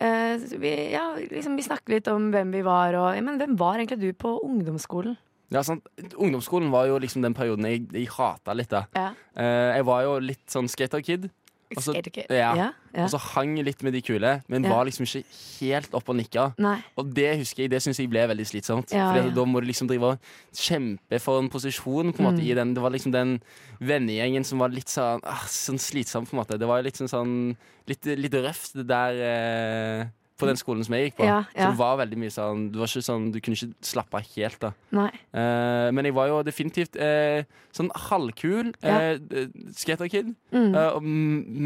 eh, vi, ja, liksom, vi snakket litt om hvem vi var, og Men hvem var egentlig du på ungdomsskolen? Ja, sant? Ungdomsskolen var jo liksom den perioden jeg, jeg hata litt. da Ja. Eh, Jeg var jo litt sånn skaterkid. Og så- ja. ja, ja. Og så hang litt med de kule, men Ja. var liksom ikke helt oppe og nikka. Nei. Og det husker jeg, det syns jeg ble veldig slitsomt. Ja. Da må du liksom drive og kjempe for en posisjon. På en måte Mm. i den Det var liksom den vennegjengen som var litt sånn, ah, sånn slitsom, på en måte. Det var litt sånn, sånn litt, litt røft det der eh, på den skolen som jeg gikk på. Ja, ja. Så det var veldig mye sånn Du var ikke sånn Du kunne ikke slappe av helt, da. Eh, men jeg var jo definitivt eh, sånn halvkul Ja. eh, skaterkid. Mm. eh, og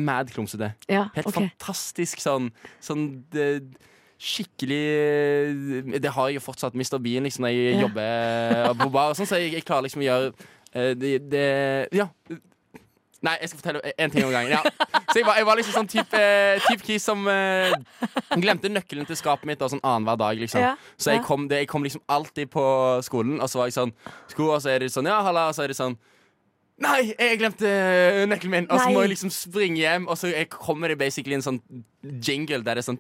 mad klumsete. Helt okay. fantastisk sånn, sånn det, Skikkelig Det har jeg jo fortsatt. Mr. Bean liksom, når jeg jobber på bar. Sånn, så jeg, jeg klarer liksom å gjøre eh, det, det Ja. Nei, jeg skal fortelle en ting om gangen. Ja. Så jeg var, jeg var liksom sånn type, eh, type kis som uh, glemte nøkkelen til skapet mitt og sånn annenhver dag. liksom Ja, Så jeg kom, det, jeg kom liksom alltid på skolen, og så var jeg sånn sko, Og så er det sånn Ja, halla, og så er det sånn Nei, jeg glemte eh, nøkkelen min! Og så må jeg liksom springe hjem, og så jeg kommer det basically en sånn jingle der det er sånn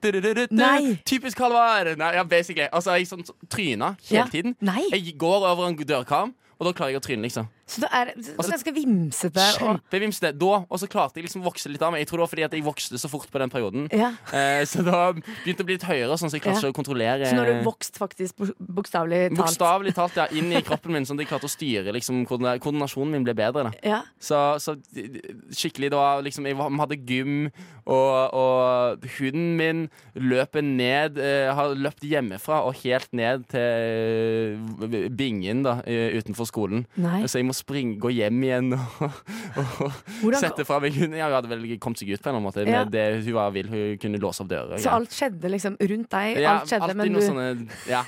Nei. Typisk Halvard! Nei, ja, basically. Og så er jeg sånn så- tryna hele Ja. tiden. Nei. Jeg går over en dørkarm, og da klarer jeg å tryne, liksom. Så du er så, Altså, ganske vimsete. Kjempevimsete. Da, og så klarte jeg liksom å vokse litt av meg. Jeg tror det var fordi at jeg vokste så fort på den perioden. ja. Eh, så da begynte det å bli litt høyere, sånn så jeg klarte Ja. å kontrollere Så nå har du vokst faktisk bok- bokstavelig talt. Bokstavelig talt ja, inn i kroppen min, sånn at jeg klarte å styre liksom, Koordinasjonen min ble bedre. da Ja. Så, så skikkelig, det var liksom Jeg var, hadde gym, og, og hunden min løper ned eh, Har løpt hjemmefra og helt ned til eh, bingen da eh, utenfor skolen. Nei. Så jeg må springe, gå hjem igjen og, og Hvordan- sette fra meg hunden. Ja, hun hadde vel kommet seg ut på en eller annen måte. Ja. Med det hun var vill. Hun kunne låse opp dører. Så alt skjedde liksom rundt deg? Ja, alt skjedde, men du sånne Ja.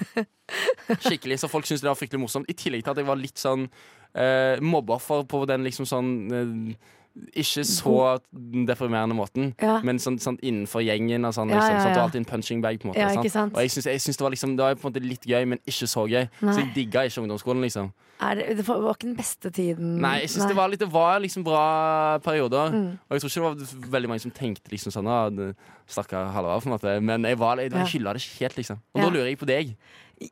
Skikkelig. Så folk syntes det var fryktelig morsomt. I tillegg til at jeg var litt sånn uh, mobbeoffer på den liksom sånn eh, ikke så deprimerende måten, Ja. men sånn, sånn innenfor gjengen og sånn. Ja, Liksom, sånn du har alltid en punching bag. på en måte? Og jeg syns, jeg syns det var liksom Det var på en måte litt gøy, men ikke så gøy. Nei. Så jeg digga ikke ungdomsskolen, liksom. er det, det var ikke den beste tiden. Nei, jeg synes det var litt Det var liksom bra perioder. Mm. Og jeg tror ikke det var veldig mange som tenkte liksom sånn Stakkar Halvard, på en måte. Men jeg, var, jeg, jeg hylla det ikke helt, liksom. Og da lurer jeg på deg.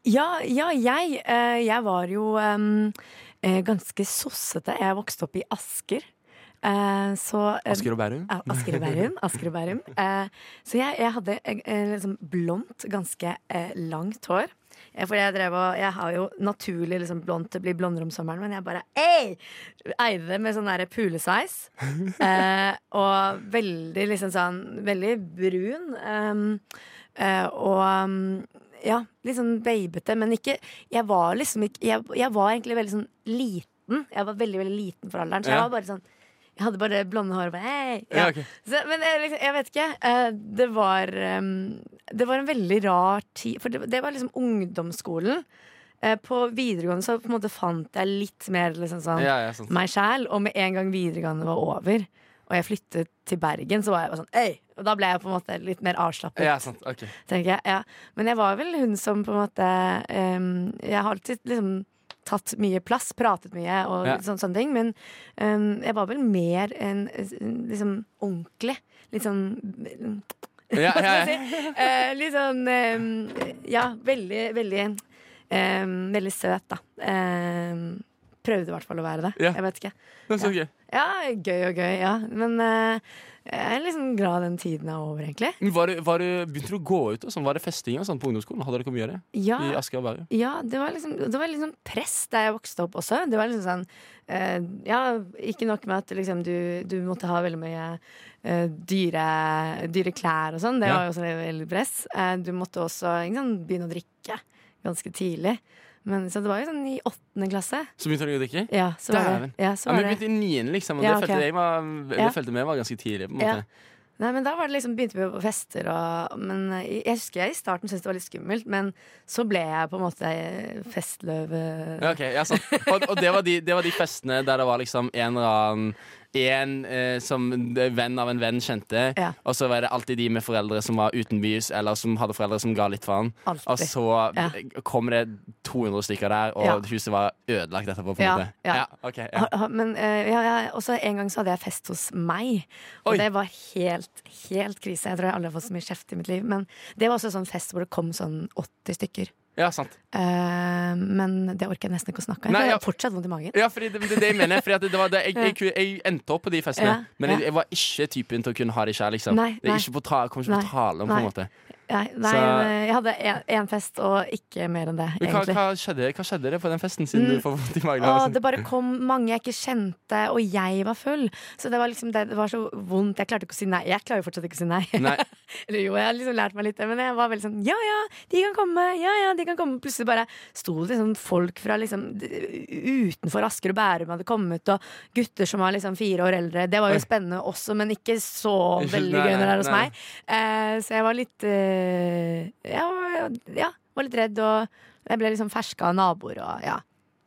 Ja, ja jeg, eh, jeg var jo eh, ganske sossete. Jeg vokste opp i Asker. Eh, så em, Asker og Bærum. Ja, Asker og Bærum. Asker og Bærum. Eh, så jeg, jeg hadde liksom blondt, ganske langt hår. For jeg drev og Jeg har jo naturlig liksom blondt, det blir blondere om sommeren, men jeg bare ei! Eide det med sånn derre pulesveis. Eh, og veldig liksom sånn Veldig brun. em, eh, og em, ja, litt sånn babete, men ikke Jeg var liksom ikke Jeg, jeg var egentlig veldig sånn liten. Jeg var veldig, veldig liten for alderen, så jeg var bare sånn jeg hadde bare blonde hår bare hei. Ja, Ja. okay. Så, men jeg, liksom, jeg vet ikke. eh, det var em, Det var en veldig rar tid. For det, det var liksom ungdomsskolen. Eh, på videregående så på en måte fant jeg litt mer liksom sånn Ja, sant. meg sjæl. Og med en gang videregående var over, og jeg flyttet til Bergen, så var jeg bare sånn Øy! Og da ble jeg på en måte litt mer avslappet. Ja, sant. okay. jeg. Ja. Men jeg var vel hun som på en måte um, Jeg har alltid liksom tatt mye plass, pratet mye og Ja. sånne, sånne ting. Men um, jeg var vel mer en liksom ordentlig. Litt sånn Ja, ja, ja. Eh, litt sånn em, Ja, veldig, veldig em, Veldig søt, da. Prøvde i hvert fall å være det. Jeg vet ikke. Det er så gøy. Ja, gøy og gøy, ja. Men eh, jeg er liksom glad den tiden er over, egentlig. Var det- var det- begynte du å gå ut? og sånn? Var det festing og sånn på ungdomsskolen? Hadde dere mye av det? Ja, I Asker og Bærum? Ja, det var liksom, det var liksom press der jeg vokste opp også. Det var liksom sånn eh, Ja, ikke nok med at liksom, du, du måtte ha veldig mye eh, dyre, dyre klær og sånn. Det Ja. var jo også veldig press. Eh, du måtte også ikke sant, begynne å drikke ganske tidlig. Men, så det var jo sånn i åttende klasse. Så begynte du å drikke? Ja, så var Dæven. det. Ja, så Ja, men vi begynte i niende, liksom. Og Ja, det, følte jeg var, det Ja. følte vi var ganske tidlig. på en Ja. Nei, men da var det liksom, begynte vi på fester og Men eh, jeg husker jeg i starten syntes det var litt skummelt, men så ble jeg på en måte festløve. Ja, ok, ja. Og, og det, var de, det var de festene der det var liksom en eller annen en eh, som venn av en venn kjente, Ja. og så var det alltid de med foreldre som var utenbys, eller som hadde foreldre som ga litt faen. Og så Ja. kom det 200 stykker der, og Ja. huset var ødelagt etterpå. på en måte ja. ok, ja. Ha- ha- Men uh, ja, ja, også en gang så hadde jeg fest hos meg. Og Oi. det var helt, helt krise. Jeg tror jeg aldri har fått så mye kjeft i mitt liv. Men det var også sånn fest hvor det kom sånn 80 stykker. Ja, sant. Uh, men det orker jeg nesten ikke å snakke om. Jeg har fortsatt vondt i magen. Ja, fordi det, det, det mener jeg. Fordi at det var det, jeg, jeg, jeg, endte opp på de festene, Ja, men jeg, jeg var ikke typen til å kunne ha det sjæl. Liksom. Nei, det er ikke på ta, kom ikke på tale om, på en måte. Nei, nei Så- eh, jeg hadde én fest og ikke mer enn det, hva, hva, skjedde, hva skjedde det på den festen, siden Mm. du får vondt i magen? Å, det bare kom mange jeg ikke kjente, og jeg var full. Så det var liksom det, det var så vondt. Jeg klarte ikke å si nei. Jeg klarer jo fortsatt ikke å si nei. Nei. Eller jo, jeg har liksom lært meg litt det, men jeg var veldig sånn ja ja, de kan komme, ja ja, de kan komme. Plutselig bare sto det liksom folk fra liksom utenfor Asker og Bærum hadde kommet, og gutter som var liksom fire år eldre. Det var jo spennende også, men ikke så veldig gøy når det er hos meg. Eh, så jeg var litt eh, jeg var, ja, var litt redd, og jeg ble liksom ferska av naboer og ja.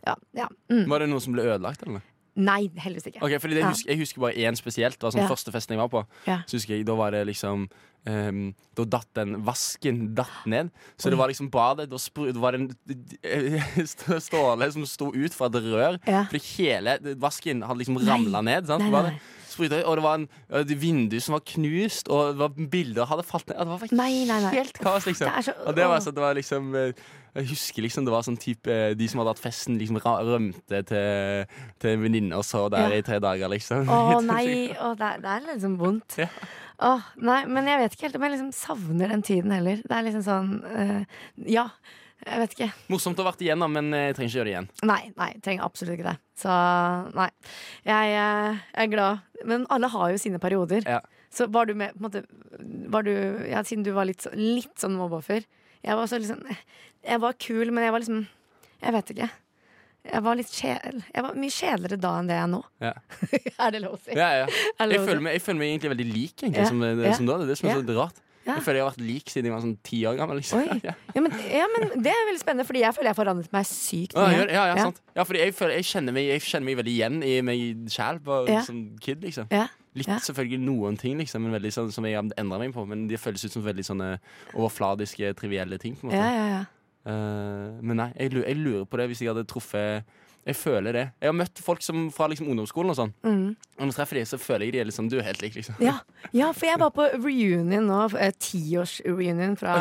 Ja, ja. Mm. Var det noe som ble ødelagt, eller? Nei, heldigvis ikke. Ok, fordi det Ja. husker, Jeg husker bare én spesielt. Det var sånn Ja. Første festen jeg var på. Ja. Så husker jeg, Da var det liksom um, Da datt den vasken datt ned. Så det var liksom badet Da spru- var det en ståle som sto ut fra et rør. Ja. Fordi hele vasken hadde liksom ramla ned. Sant? Nei, nei, nei, det sprutet, og det var en et vindu som var knust, og det var bilder hadde falt ned. Det var Nei, nei, nei. helt kaos, liksom. Det så- og det var, så, det var liksom eh, Jeg husker liksom det var sånn type eh, De som hadde hatt festen, liksom rømte til, til en venninne og så der Ja. i tre dager, liksom. Å nei, å, det, er, det er liksom vondt. Ja. Åh, nei, men jeg vet ikke helt om jeg liksom savner den tiden heller. Det er liksom sånn eh, Ja, jeg vet ikke. Morsomt å ha vært igjennom, men eh, jeg trenger ikke gjøre det igjen. Nei, nei, trenger absolutt ikke det. Så nei. Jeg, jeg er glad. Men alle har jo sine perioder. Ja. Så var du med på en måte var du, ja, Siden du var litt, litt sånn mobbeoffer. Jeg var så liksom Jeg var kul, men jeg var liksom Jeg vet ikke. Jeg var litt kjedel. Jeg var mye kjedeligere da enn det jeg er nå. Ja. er det lov å si? Ja, ja. Jeg, føler meg, jeg føler meg egentlig veldig lik egentlig, som, det, som da. Det er det som er så rart. Ja. Jeg føler jeg har vært lik siden jeg var sånn ti år gammel. Liksom. Ja. Men, ja, men det er veldig spennende, Fordi jeg føler jeg har forandret meg sykt mye. ja, ja, sant. Ja, fordi jeg, føler, jeg, kjenner meg, jeg kjenner meg veldig igjen i meg sjæl som kid. liksom Ja. Litt selvfølgelig noen ting liksom men veldig sånn, som jeg endra meg på, men de føles ut som veldig sånne overfladiske, trivielle ting. Eh, Men nei, jeg lurer, jeg lurer på det hvis jeg hadde truffet Jeg føler det. Jeg har møtt folk som fra liksom ungdomsskolen og sånn. Mm. Og når jeg treffer de, så føler jeg de er liksom Du er helt lik, liksom. Ja, ja, for jeg var på reunion nå, Tiårsreunion tiårs-reunion fra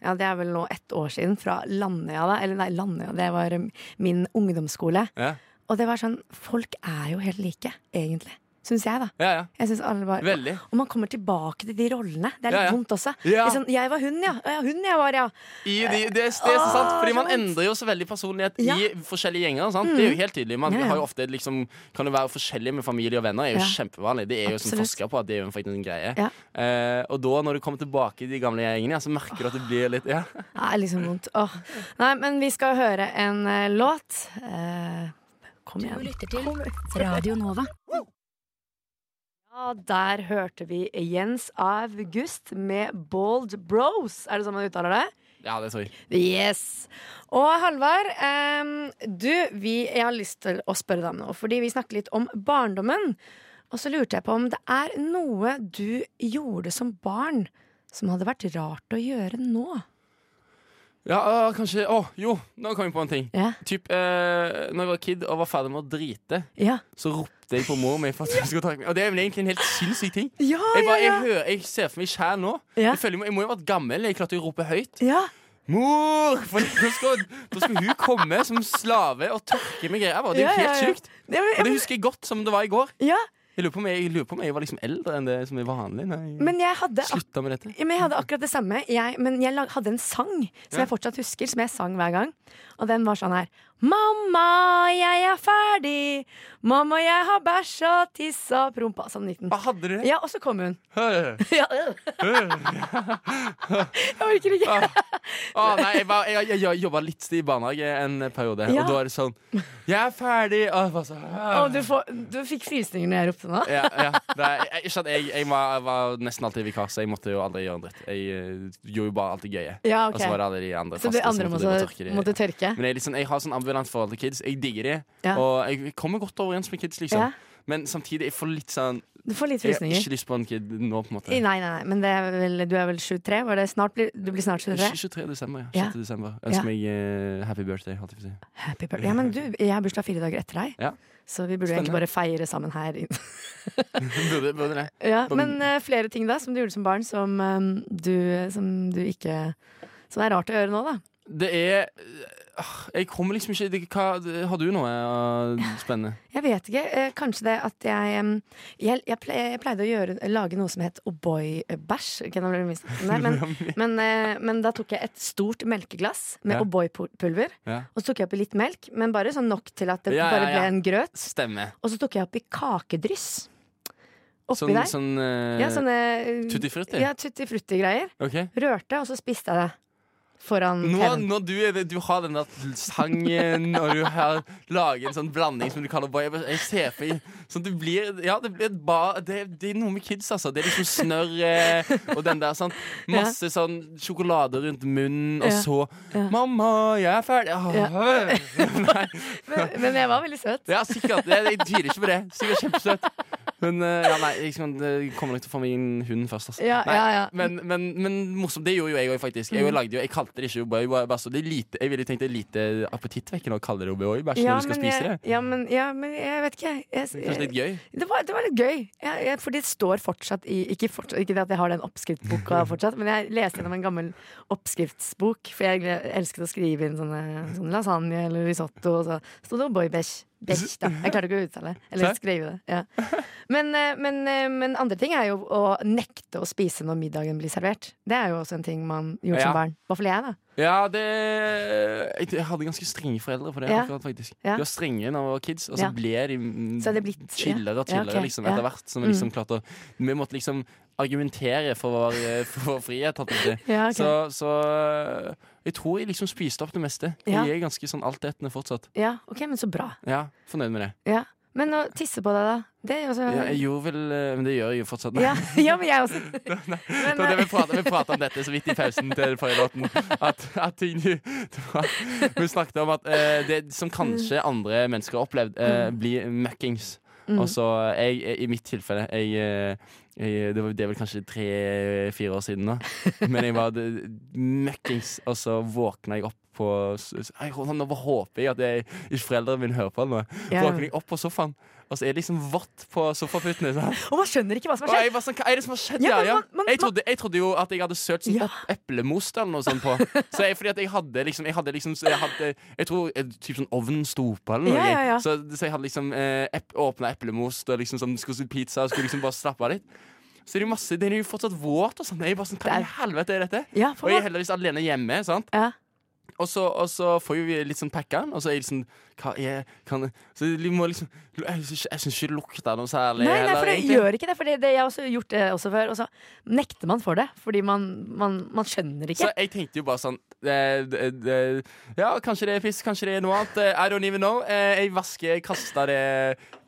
Ja, det er vel nå ett år siden, fra Landøya, da. Eller nei, Landøya, det var eh, min ungdomsskole. Ja, Og det var sånn Folk er jo helt like, egentlig. Syns jeg, da. ja. ja. Jeg synes alle var Veldig. Og man kommer tilbake til de rollene. Det er litt Ja, ja. vondt også. Sånn, jeg var hun, ja. Ja, hun jeg var, ja. I de, det, det er så sant, fordi man endrer jo så veldig personlighet Ja. Mm. i forskjellige gjenger. Sant? Det er jo helt tydelig. Man Ja, ja. har jo ofte liksom, kan jo være forskjellig med familie og venner. Det er jo Ja. kjempevanlig. Det er jo Absolutt. som forsker på at det er jo faktisk en greie. Ja. Eh, og da, når du kommer tilbake i de gamle gjengene, ja, så merker du at det blir litt ja. Det er liksom vondt. Åh. Nei, men vi skal høre en uh, låt. Uh, kom igjen. lytter til Radio Nova. Der hørte vi Jens August med Bold Bros. Er det sånn man uttaler det? ja, det jeg. Yes. Og Halvard, um, du, vi, jeg har lyst til å spørre deg om noe. Fordi vi snakker litt om barndommen. Og så lurte jeg på om det er noe du gjorde som barn som hadde vært rart å gjøre nå. Ja, øh, kanskje Å, jo, nå kom jeg på en ting. Ja. Typ, eh, når jeg var kid og var ferdig med å drite, Ja, så ropte jeg på mor mi for at hun skulle ta meg. Og det er vel egentlig en helt sinnssyk ting. ja, Jeg, bare, jeg, hører, jeg ser for meg sjæl nå. Ja. Jeg, føler, jeg må jo ha vært gammel. Jeg klarte å rope høyt. ja. Mor! For da skal, da skal hun komme som slave og tørke med greier. Det er jo Ja, ja, helt ja. sjukt. Ja, men- Og det husker jeg godt som det var i går. ja. Jeg lurer på om jeg, jeg, på om jeg var liksom eldre enn det som er vanlig. Jeg Men jeg hadde ak med dette. Men jeg hadde akkurat det samme. Jeg, men jeg hadde en sang som Ja. jeg fortsatt husker, som jeg sang hver gang. Og den var sånn her. Mamma, jeg er ferdig. Mamma, jeg har bæsja, tissa, prompa. Sånn liten. Hva hadde du det? Ja, og så kom hun. Ja, jeg orker ikke. Ah, ah, nei, jeg, var- jeg, jeg, jeg jobba litt i barnehage en periode, Ja. og da er det sånn Jeg er ferdig! Og jeg bare ah. Du, får, du fikk frysninger når jeg ropte nå. ja, ja. Det er, jeg, ikke at jeg, jeg var, var nesten alltid vikar, så jeg måtte jo aldri gjøre en dritt. Jeg eh, gjorde jo bare alt det gøye. Ja, Og så var ok. det alle de andre Så de faste andre som måtte, måtte tørke måtte tørke. Men jeg, er litt sånn, jeg har sånn ambulant forhold til kids. Jeg digger de, Ja. og jeg kommer godt overens med kids, liksom. Ja. Men samtidig, jeg får litt sånn Du får litt Jeg har ikke lyst på en kid nå, på en måte. Nei, nei, nei, men det er vel, du er vel 23? Var det snart, du blir snart 23? 23. desember, ja. Ja. 6. desember. Ønsker meg uh, happy birthday. Holdt jeg på å si. Happy birthday. Ja, men du, jeg har bursdag fire dager etter deg. Ja. Så vi burde Spennende. egentlig bare feire sammen her. burde, burde det. Ja, men uh, flere ting da som du gjorde som barn som, um, du, som du ikke Som er rart å gjøre nå, da. Det er øh, Jeg kommer liksom ikke det, hva, Har du noe øh, spennende? Jeg vet ikke. eh, kanskje det at jeg Jeg, jeg, ple, jeg pleide å gjøre, lage noe som het O'boy-bæsj. Det, Men, men, eh, men da tok jeg et stort melkeglass med Ja. O'boy-pulver. Ja. Og så tok jeg oppi litt melk, men bare sånn nok til at det Ja, bare ble en grøt. Stemmer. Og så tok jeg oppi kakedryss. Oppi Sånn, der. sånn uh, ja, sånne Tutti frutti? Ja, tutti frutti-greier. Ok. Rørte, og så spiste jeg det. Foran Nå, TV-en. du, du har den der sangen, og du har laget en sånn blanding som du kaller boy, jeg, ser for sånn du blir Ja, det blir ba, det, det er noe med kids, altså. Det er liksom snørr eh, og den der sånn Masse sånn sjokolade rundt munnen, og så Ja. 'Mamma, jeg er ferdig'. Ja. Men, men jeg var veldig søt. Ja, sikkert. Jeg, jeg tviler ikke på det. Sikkert kjempesøt. Men eh, ja, nei, liksom, det kommer nok til å få meg en hund først. Altså. Ja, Nei, ja. Men, men, men morsomt, det gjorde jo jeg òg, faktisk. Jeg, lagde jo, jeg kalte det ikke det er lite- Jeg ville tenkt det er lite appetittvekkende å kalle det O'boy bare Ja, når du skal spise jeg, det. ja, men, ja, men jeg vet ikke. Jeg, Kanskje litt gøy. det, var, det var litt gøy. Jeg, jeg, for det står fortsatt i Ikke, fortsatt, ikke det at jeg har den oppskriftsboka fortsatt, men jeg leste gjennom en gammel oppskriftsbok, for jeg elsket å skrive inn sånne, sånne lasagne eller risotto, og så sto det O'boy Besh. Besh, da. Jeg klarte ikke å uttale eller skrive det. Ja. Men, eh, men, eh, men andre ting er jo å nekte å spise når middagen blir servert. Det er jo også en ting man gjorde Ja. som barn. I hvert fall jeg, da. Ja, det jeg, jeg hadde ganske strenge foreldre for det. Ja. akkurat faktisk. De var strenge når vi var kids, og så ble de mm, Så det blitt- chillere og chillere ok. liksom, etter hvert. Så vi liksom klarte å Vi måtte liksom argumentere for vår, eh, for vår frihet. si. Så, så jeg tror jeg liksom spiste opp det meste. Ja. Jeg er ganske sånn altetende fortsatt. ja, ok, men så bra. Ja, Fornøyd med det. Ja. Men å tisse på deg, da? Det også Ja, jeg gjorde vel eh, Men det gjør jeg jo fortsatt. ja, ja, men jeg også. Nei, Men, det eh, vi pratet, vi pratet om dette så vidt i pausen til den forrige låten. At, at ting, vi snakket om at uh, det som kanskje andre mennesker har opplevd, uh, blir møkkings. Mm. Og så jeg, jeg, i mitt tilfelle jeg, jeg, det, var, det er vel kanskje tre-fire år siden nå. Men jeg var møkkings, og så våkna jeg opp på jeg, Nå håper jeg at jeg, ikke foreldrene mine hører på nå. Ja. Våkner jeg opp på sofaen, og så er det liksom vått på sofaputene. Og man skjønner ikke hva som har skjedd. sånn, Hva er det som har skjedd? Ja, Ja, ja. man- man- Jeg, trodde, jeg trodde jo at jeg hadde sølt sånn Ja. eplemos eller noe sånt på. Så jeg, fordi at jeg hadde liksom Jeg, hadde liksom, jeg, hadde, jeg tror eh, typ sånn ovnen sto på eller noe. Ja. Så, så jeg hadde liksom eh, ep, åpna eplemos og liksom sånn, skulle pizza og skulle liksom bare slappe av litt. Så er det jo masse Den er jo fortsatt våt og sånn. Jeg er bare sånn, Hva i er- helvete er dette? Ja, Og jeg er heldigvis alene hjemme. sant? Ja. Og så, og så får vi litt sånn packa, og så er jeg liksom Hva er kan, Så vi må liksom Jeg syns ikke det lukter noe særlig. Nei, nei, for det egentlig. gjør ikke det. For det, det, jeg har også gjort det også før. Og så nekter man for det, fordi man, man, man skjønner Så jeg tenkte jo bare sånn det, det, Ja, kanskje det er fisk, kanskje det er noe annet. Eh, I don't even know. Eh, Jeg vasker, kasta det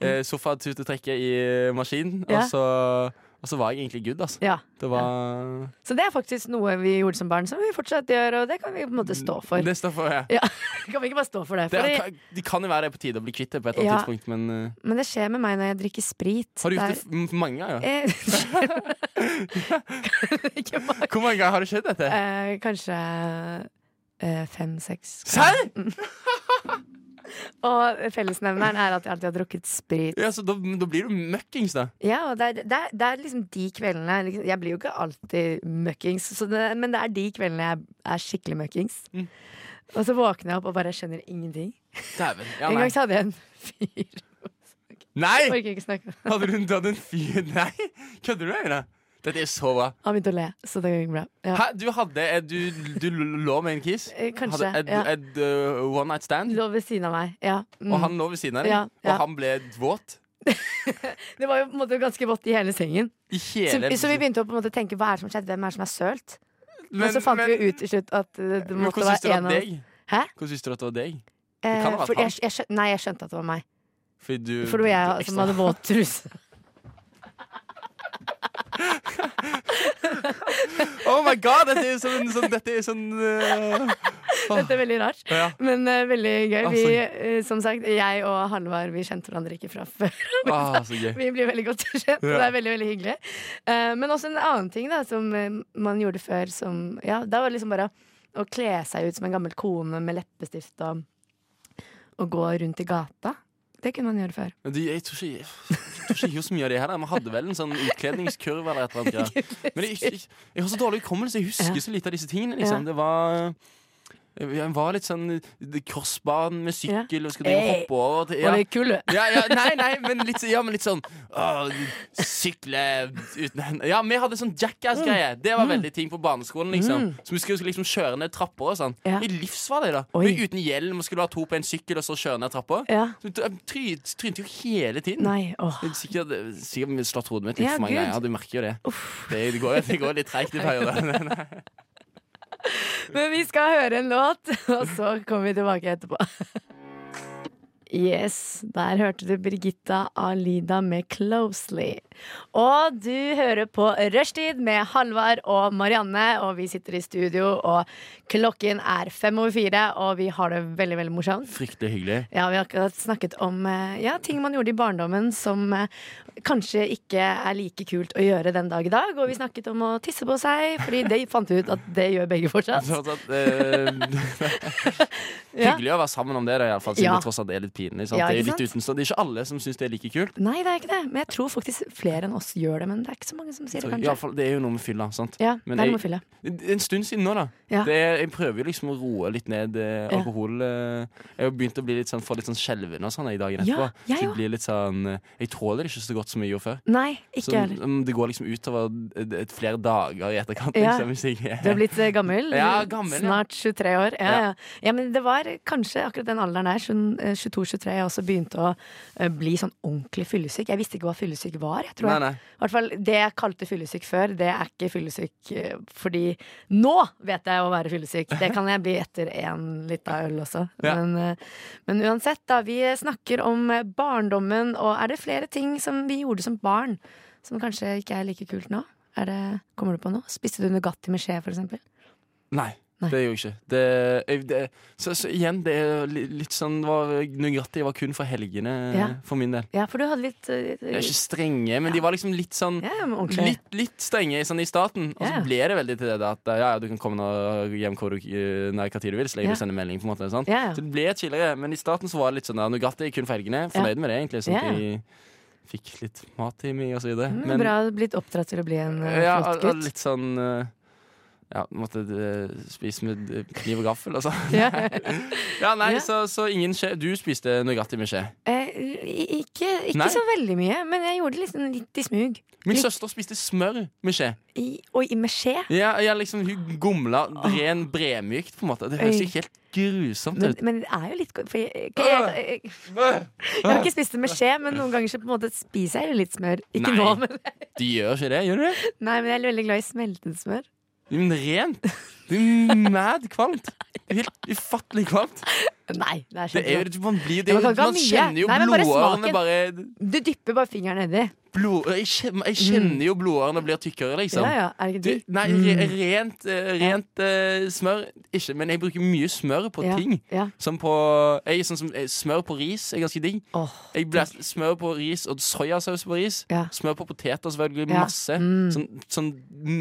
eh, sofatutetrekket i maskinen, Ja. og, så, og så var jeg egentlig good, altså. Ja. Det var Så det er faktisk noe vi gjorde som barn, som vi fortsatt gjør, og det kan vi på en måte stå for. Det står for, ja. Ja, kan vi ikke bare stå for det? Det, Fordi, kan- de kan jo være på tide å bli kvitt det på et eller annet tidspunkt, men uh... men det skjer med meg når jeg drikker sprit. har du gjort det Det mange ganger? er- Ikke mange. Hvor mange ganger har det skjedd dette? eh, Kanskje eh, fem-seks. Serr? Og fellesnevneren er at jeg alltid har drukket sprit. Ja, så da, da blir du møkkings, da. Ja, og det er, det er, det er liksom de kveldene liksom, Jeg blir jo ikke alltid møkkings, så det, men det er de kveldene jeg er skikkelig møkkings. Mm. Og så våkner jeg opp og bare skjønner ingenting. Dæven. Ja, en gang så hadde jeg en fyr Nei! Hadde du, en fyr Nei! Kødder du meg? Dette er så bra. Han begynte å le, så det gikk bra. Ja. Hæ, du hadde eh, Du, du lå med en kiss? Eh, Kanskje. Hadde et, ja. et uh, one night stand? Lå ved siden av meg. Ja. Mm. Og han lå ved siden av deg? Ja. Og han ble våt? Det var jo på en måte ganske vått i hele sengen. I Så, hele så vi begynte å på en måte tenke hva er det som skjedde, hvem er det som er sølt? Men- og så fant men- vi ut til slutt at uh, det måtte være en av? Hæ? Hvordan visste du at det var deg? Eh, han. jeg, jeg skjønte, nei, jeg skjønte at det var meg. Fordi du For det var jeg som hadde våt truse. Oh my god, dette er sånn, sånn Dette er sånn uh, Dette er veldig rart, ja. men uh, veldig gøy. Vi, eh, som sagt, jeg og Halvard vi kjente hverandre ikke fra før. ah, Så gøy. Vi blir veldig godt kjent, og det er veldig veldig hyggelig. Men også en annen ting da som man gjorde før. Som, ja, da var det liksom bare å kle seg ut som en gammel kone med leppestift og, og gå rundt i gata. Det kunne man gjøre før. Men du, jeg tror ikke jeg tror ikke så mye av det her. Man hadde vel en sånn utkledningskurve eller et eller annet. Men jeg, jeg, jeg har så dårlig hukommelse. Jeg husker så lite av disse tingene. Liksom. Det var jeg var litt sånn eh, med sykkel og skulle drive hoppe over. Til, ja. Var det kule. Ja, ja, nei, nei, men litt, ja, men litt sånn å, Sykle uten hender Ja, vi hadde sånn jackass-greie. Det var veldig ting på barneskolen. liksom Så vi skulle liksom kjøre ned trapper og sånn. Mm. Ja. I livsfarlig, da. Oi. Vi Uten hjelm og skulle ha to på en sykkel og så kjøre ned trappa. Ja. Så try- trynte jo hele tiden. Nei, åh. Er Sikkert, sikkert slått hodet mitt litt Ja, for mange Gud. ganger. Du merker jo det. Det, det, går, det går litt treigt i perioder. Men vi skal høre en låt, og så kommer vi tilbake etterpå. Yes, der hørte du Birgitta Alida med 'Closely'. Og du hører på Rushtid med Halvard og Marianne, og vi sitter i studio, og klokken er fem over fire, og vi har det veldig, veldig morsomt. Fryktelig hyggelig. Ja, vi har akkurat snakket om eh, ja, ting man gjorde i barndommen som eh, kanskje ikke er like kult å gjøre den dag i dag. Og vi snakket om å tisse på seg, fordi det fant vi ut at det gjør begge fortsatt. Sånn at, Ja. Hyggelig å være sammen om det, da, i alle fall, siden Ja. det tross alt er litt Sant? Ja, det, er litt uten, det er ikke alle som syns det er like kult. Nei, det er ikke det. Men jeg tror faktisk flere enn oss gjør det. Men det er ikke så mange som sier det, kanskje. fall, det er jo noe med fylla. Sant? Ja, Men det er noe med fylla. En stund siden nå, da. Ja. Det er, jeg prøver jo liksom å roe litt ned eh, alkohol. Eh, jeg har begynt å bli litt sånn, få litt sånn skjelven og sånn i dagen Ja, jeg så jeg blir litt sånn eh, Jeg tåler det ikke så godt som jeg gjorde før. Nei, ikke heller. mm, det går liksom utover et flere dager i etterkant. Ja. Liksom, hvis jeg, Du har blitt eh, gammel. Ja, gammel. Snart 23 år. Ja, ja. Ja. ja, men det var kanskje akkurat den alderen der, sånn, eh, 22-23, jeg også begynte å eh, bli sånn ordentlig fyllesyk. Jeg visste ikke hva fyllesyk var. Jeg tror Nei, jeg. nei. I hvert fall Det jeg kalte fyllesyk før, det er ikke fyllesyk eh, fordi nå vet jeg å være fyllesyk. Det kan jeg bli etter en lita øl også. Ja. Men, eh, men uansett, da. Vi snakker om barndommen, og er det flere ting som vi gjorde som barn som kanskje ikke er like kult nå? Er det, kommer du på noe? Spiste du Nugatti med skje, for eksempel? Nei. Nei. Det gjorde jeg ikke. Det, jeg, det, så, så igjen, det er litt sånn var, Nugatti var kun for helgene Ja. for min del. Ja, for du hadde litt uh, De er ikke strenge, men de var liksom litt sånn Ja, men. Litt, litt strenge sånn i starten. Og så ble det veldig til det at ja, ja, du kan komme når, hjem hvor du, nei, hva tid du vil, så lenge Ja. du sender melding. på en måte? Ja, ja. Så det ble chillere, men i starten så var det litt sånn ja, Nugatti kun for helgene. Fornøyd med det, egentlig. Sånn Ja. at jeg fikk litt mat i meg og så videre. Mm, bra blitt oppdratt til å bli en uh, flott gutt. Ja, litt sånn eh, ja, måtte eh, spise med eh, kniv og gaffel sånn. Ja. Ja, nei, Ja. Så, så ingen skje. Du spiste Nugatti med skje. Eh, ikke ikke så veldig mye, men jeg gjorde det liksom litt i smug. Min Litt- søster spiste smør med skje. I, oi, med skje. Ja, ja, liksom, hun gomla ren bremykt, på en måte. Det høres jo helt grusomt ut. men det er jo litt. For jeg, jeg, jeg, jeg har ikke spist det med skje, men noen ganger så på en måte spiser jeg jo litt smør. Ikke Nei. nå, men, De gjør ikke det, gjør du det? nei, men jeg er veldig glad i smeltet smør. Men rent. Er mad kvalmt. Er Helt ufattelig kvalmt. Nei, det er Det er jo, man blir, det, man man kjenner jo blodårene bare Du dypper bare fingeren nedi. Blod, jeg, kjenner, jeg kjenner jo blodårene blir tykkere, liksom. Ja, ja, er det ikke Du, nei, re, rent, eh, rent eh, smør ikke, men jeg bruker mye smør på Ja, ting. ja. Som på jeg, sånn som, eh, Smør på ris er ganske digg. Oh, Jeg ble, smør på ris og soyasaus på ris. Ja. Smør på poteter selvfølgelig. Masse. Mm. Sånn, sånn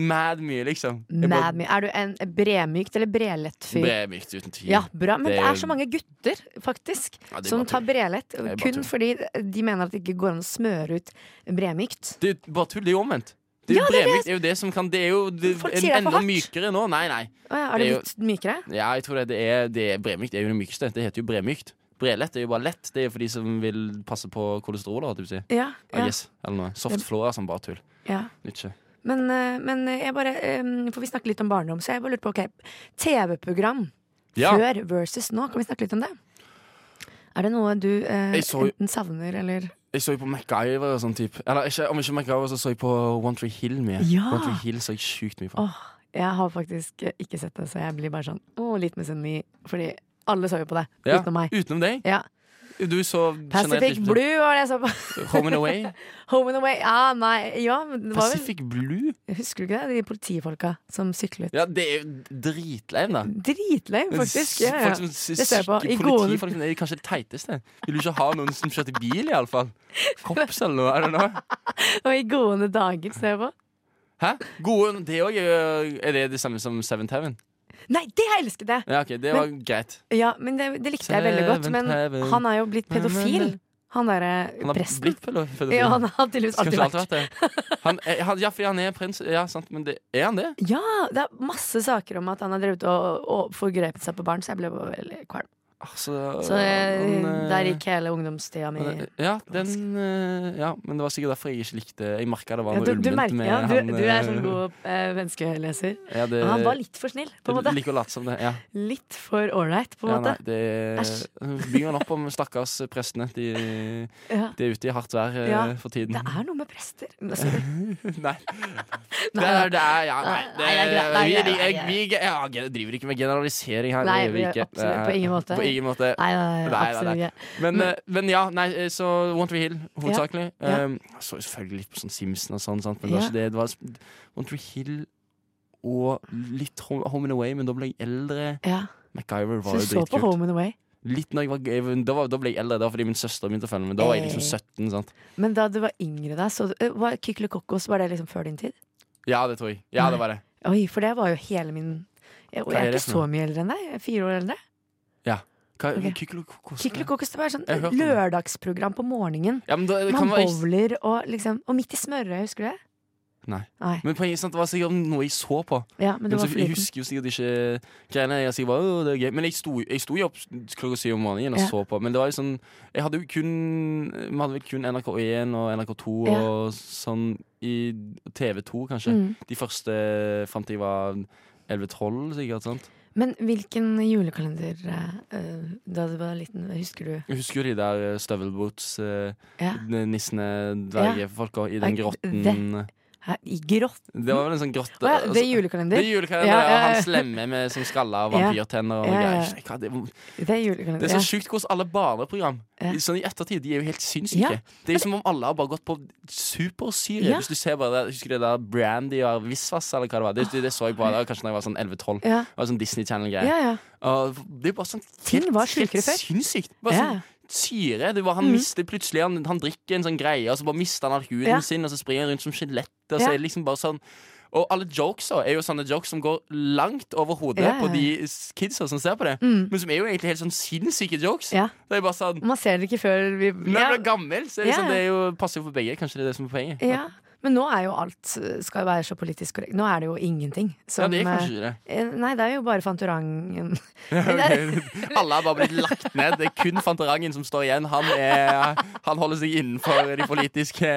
mad mye, liksom. Mad bare- mye. Er du en bremykt eller brelett fyr? Bremykt, uten tvil. Ja, bra. Men det, Det- er så mange gutter, faktisk, som tar brelett. Kun fordi de mener at det ikke går an å smøre ut bremykt. Det er bare tull. Det er jo omvendt. Det er jo Ja, det er bremykt jo det som kan Det er jo det, en, det enda mykere nå. Nei, nei. Å ja, er Det det blitt mykere? Ja, jeg tror det, det er, det er Bremykt er jo det mykeste. Det heter jo bremykt. Brelett er jo bare lett. Det er for de som vil passe på kolesterol. holdt jeg på å si. Ja. Ah, yes, eller noe. Soft flora som bare tull. ja. Ikke. Men, eh, men jeg bare For vi snakker litt om barndom, så jeg bare lurte på ok, TV-program Ja. før versus nå. Kan vi snakke litt om det? Er det noe du eh, enten savner eller Jeg så jo på MacGyver og sånn type. Eller ikke, om ikke MacGyver, så så jeg på One Tree Hill mye. Ja. One Tree Hill så jeg sjukt mye på. Åh, jeg har faktisk eh, ikke sett det, så jeg blir bare sånn å, litt misunnelig. Fordi alle så jo på det, Ja, utenom meg. Utenom deg. Ja. Du så Pacific Blue var det jeg så på. Home and Away. Home and Away. Ja, nei, ja, det vel Pacific Blue? Husker du ikke det? De politifolka som syklet. Ja, det er jo dritlame, da. Dritlame, faktisk. Ja, ja. Folk som Det ser jeg på. I Politifolk er er kanskje det teiteste. Vil du ikke ha noen som kjørte bil, iallfall? Kops eller noe? Er det noe? Og i gode dager, ser jeg på. Hæ? Gode Det òg er Er det det samme som Seventh Heaven? Nei, det har jeg elsket det! Ja, ok, det var greit. Ja, men det, det likte jeg veldig godt. Men han er jo blitt pedofil. Han derre Han har presten. blitt pedofil. Ja, han har tydeligvis alltid alltid vært det. Han, er- han, ja, fordi han er prins. Ja, sant, men det, er han det? Ja, det er masse saker om at han har drevet og, og forgrepet seg på barn, så jeg ble veldig kvalm. Altså, Så den, eh, der gikk hele ungdomstida mi. Ja, den eh, Ja, men det var sikkert derfor jeg ikke likte Jeg merka det var Ja, noe du, du ulment med ja, du, han du er eh, sånn god eh, menneskeleser. ja, det, han var litt for snill, på en måte. Like som det. Ja. Litt for ålreit, på en Ja, nei, det Æsj. bygger han opp om stakkars prestene. De, Ja. de er ute i hardt vær eh, Ja, for tiden. Det er noe med prester. Nei. Det er, det er ja, nei, det, Nei, er jeg, vi ja, jeg driver ikke med generalisering her. Nei, absolutt, på ingen måte. Ingen måte. Nei, nei, Nei, absolutt ikke. Men, men, men ja, nei, eh, så One Tree Hill hovedsakelig. Ja. Um, så selvfølgelig litt på sånn Simpson og sånn, sant? men det Ja. var ikke det. Det One Hill og litt Home, Home and Away, men da ble jeg eldre. Ja. MacGyver var jo dritkult. så du så på. Home and Away? Litt når jeg var, da, var, da ble jeg eldre, det var fordi min søster begynte å følge med. Da var jeg liksom Eh. 17. sant? Men da du var yngre, da, så var eh, var Kykelikokos, var det liksom før din tid? Ja, det tror jeg. Ja, det var det. Oi, for det var jo hele min Jeg, jeg er ikke så mye eldre enn deg. Fire år eldre. Hva, Ok. Kykelikokos? Var sånn lørdagsprogram på morgenen. Ja, men da, det Man være bowler og liksom Og midt i smørøyet, husker du det? Nei. Nei. Men poenget sant, det var sikkert noe jeg så på. Ja, men Men så, jeg husker jo sikkert ikke greiene. Jeg sikkert bare, det er gøy Men jeg sto, jeg sto jo opp klokka syv om morgenen og Ja. så på. Men det var jo sånn Jeg hadde jo kun Vi hadde vel kun NRK1 og NRK2 Ja. og sånn i TV2, kanskje. Mm. De første fant jeg var 11-12, sikkert. sant? Men hvilken julekalender eh, eh, da du var liten, husker du? Jeg husker jo de der eh, støvelboots, uh, Ja. nissene, dvergefolka i den grotten. Hæ, I grått? Det var vel en sånn grotte. oh, ja, det er julekalender? Det er julekalender, Ja, ja, og han slemme med som skalla og vampyrtenner. Og greier. Det, Det er julekalender. det er så sjukt hvordan alle barneprogram sånn i ettertid, de er jo helt sinnssyke. Det er jo som om alle har bare gått på supersyre. Hvis du ser bare det, Husker du det der Brandy og Visvas, eller hva det var? Det, det, så jeg på kanskje da jeg var sånn 11-12. Ja, Det var sånn Disney Channel-greie. ja. ja. Og Det er bare sånn Ting helt- var sjukere før. Sinnssykt. Bare sånn syre. Det var, han mm. mister plutselig han, han drikker en sånn greie, og så bare mister han all huden Ja. sin, og så springer han rundt som skjelett. Og så er det liksom bare sånn og alle jokes er jo sånne jokes som går langt over hodet Ja, ja, på de kidsa som ser på det. Mm. Men som er jo egentlig helt sånn sinnssyke jokes. Det er bare sånn Man ser det ikke før vi Når du er gammel, så er det, sånn, det er jo, passer for begge. Kanskje det er det som er poenget. ja. Men nå er jo alt eh, skal jo være så politisk korrekt. Nå er det jo ingenting. Ja, det er eh, kanskje ikke det. eh, Nei, det er jo bare Fantorangen. Alle har bare blitt lagt ned. Det er kun Fantorangen som står igjen. Han, er, han holder seg innenfor de politiske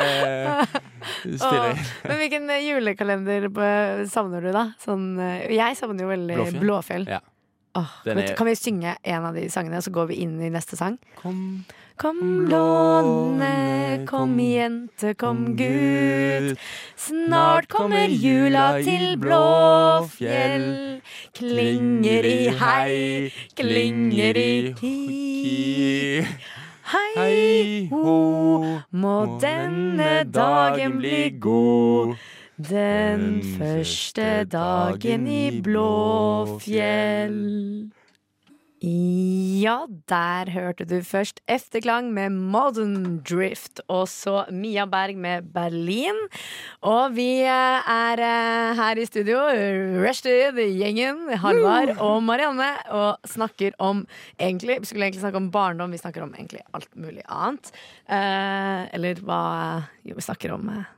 Stillingene Men hvilken eh, julekalender eh, savner du, da? Sånn, eh, jeg savner jo veldig Blåfjell. Blåfjell. Ja. Åh, er- Kan vi synge en av de sangene, så går vi inn i neste sang? Kom, Kom blåne, kom jente, kom gutt. Snart kommer jula til Blåfjell. Klinger i hei, klinger i hi. Hei ho, må denne dagen bli god. Den første dagen i Blåfjell. Ja, der hørte du først Efterklang med Modern Drift, og så Mia Berg med Berlin. Og vi eh, er eh, her i studio, Rushdie, gjengen, Halvard og Marianne, og snakker om egentlig Vi skulle egentlig snakke om barndom, vi snakker om egentlig alt mulig annet. Eh, eller hva Jo, vi snakker om eh,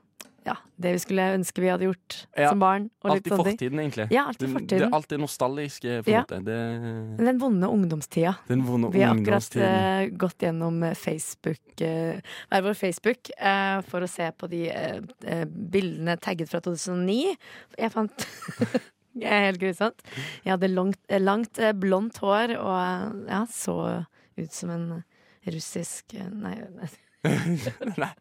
ja, det vi skulle ønske vi hadde gjort Ja, som barn. Og Alt i fortiden, egentlig. Ja, alt i Det, det, er alltid nostalgisk, Ja. Det, Den vonde ungdomstida. den vonde Vi har akkurat eh, gått gjennom eh, Facebook, eh, hver vår Facebook uh, for å se på de bildene tagget fra 2009. Jeg fant Jeg er helt grusomt. Jeg hadde langt, langt blondt hår og ja, så ut som en russisk Nei, nei.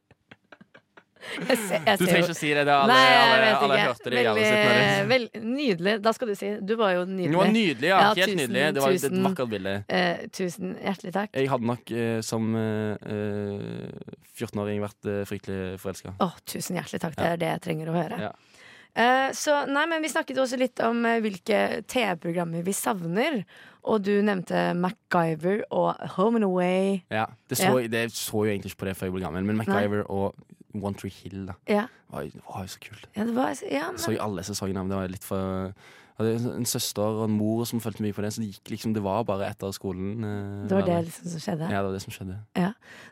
Nei, Jeg ser, jeg du trenger ikke å si det. det alle, Nei, alle, alle hørte det alle sitt Veldig, vel, nydelig. Da skal du si. Du var jo Det var nydelig. nydelig, ja. Ja, Helt tusen, nydelig. Det var et tusen. vakkert bilde. Uh, tusen hjertelig takk. Jeg hadde nok uh, som eh, eh, 14-åring vært eh, fryktelig forelska. Å, tusen hjertelig takk. Det Ja. er det jeg trenger å høre. Ja. Eh, så nei, men Vi snakket også litt om eh, hvilke TV-programmer vi savner. Og du nevnte MacGyver og Home and Away. Ja. Det så, det så jo egentlig ikke på det før jeg ble gammel, men MacGyver og One Tree Hill da Ja, var, var jo så kult. ja det var ja, Så i alle sesongene, men det var litt for jeg hadde en søster og en mor som fulgte mye på det, så det gikk liksom, det var bare etter skolen. eh, Det var det liksom som skjedde? Ja, det var det som skjedde.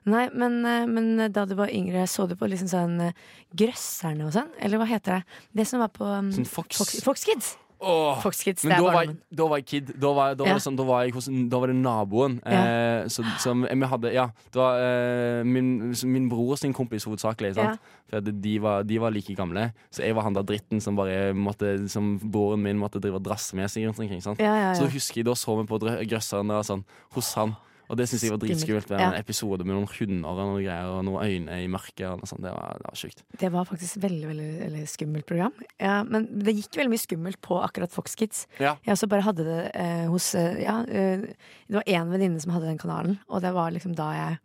Nei, men, eh, men da du var yngre, så du på liksom sånn eh, Grøsserne og sånn? Eller hva heter det? Det som var på um, Fox. Fox, Fox Kids. Åh, Fox Kids, det er da var, jeg, barndommen. da var jeg kid. Da var, da var, Ja. sånn, da var, jeg hos, da var det naboen. Eh, så, som vi hadde Ja, det var eh, min, min bror sin kompis hovedsakelig. Sant? For at de, var, de var like gamle. Så jeg var han der dritten som bare måtte Som broren min måtte drive og drasse med seg rundt omkring. Sant? Ja, ja, Så husker jeg da så vi på grøsseren og sånn, hos han. Og det syns jeg var Skummelt. dritskummelt. Det. En episode med noen hunder og noen greier, og noen øyne i mørket. Og noe sånt. Det var, det var sjukt. Det var faktisk veldig, veldig, veldig skummelt program. Ja, men det gikk veldig mye skummelt på akkurat Fox Kids. Ja. Jeg også bare hadde det eh, hos eh, Ja, eh, det var én venninne som hadde den kanalen, og det var liksom da jeg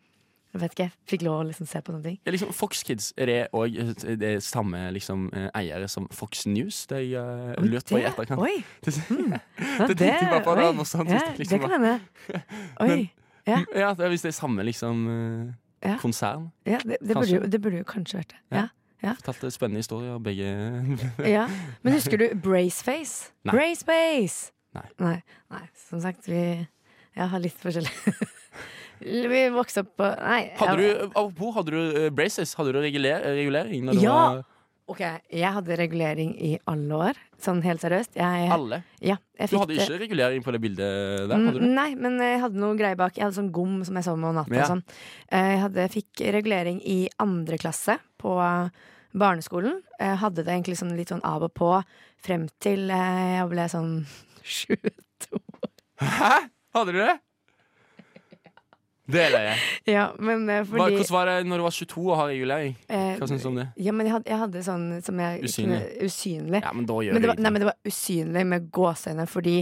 jeg vet ikke, fikk lov å liksom se på sånne ting. Ja, liksom, Fox Kids, er det òg det samme liksom, eh, eiere som Fox News? Det jeg uh, lurte lurt på i etterkant. Oi! Det, Mm. Det det, det, det, det, det hvis det liksom det kan hende. Oi. Ja. ja, Hvis det er samme liksom, eh, Ja. konsern. Ja, det, det, burde jo, det burde jo kanskje vært det. Ja. Fortalte spennende historier, begge. Ja. Men husker du Braceface? Nei. Braceface! Nei. Nei. Nei. Som sagt, vi Jeg har litt forskjellig Vi vokste opp på Nei. Hadde du, apropos, hadde du eh, braces? Hadde du reguler, regulering? Når du Ja. var Ok, jeg hadde regulering i alle år. Sånn helt seriøst. Jeg, alle? ja, Du hadde ikke regulering på det bildet der? hadde du? Mm, Nei, men jeg hadde noe greier bak. Jeg hadde sånn gom som jeg sov med om natta. Ja. Sånn. Eh, Jeg hadde, fikk regulering i andre klasse på barneskolen. Jeg hadde det egentlig sånn litt sånn av og på frem til eh, jeg ble sånn 22. Hæ? Hadde du det? Det er løye. Ja, men eh, Hva- fordi Hvordan var det når du var 22 og har regulering? eh, Hva syns du om det? Ja, men jeg hadde, jeg hadde sånn som jeg Usynlig. Kunne, usynlig. Ja, men da gjør Men det, var, nei, men det var usynlig med gåseøyne fordi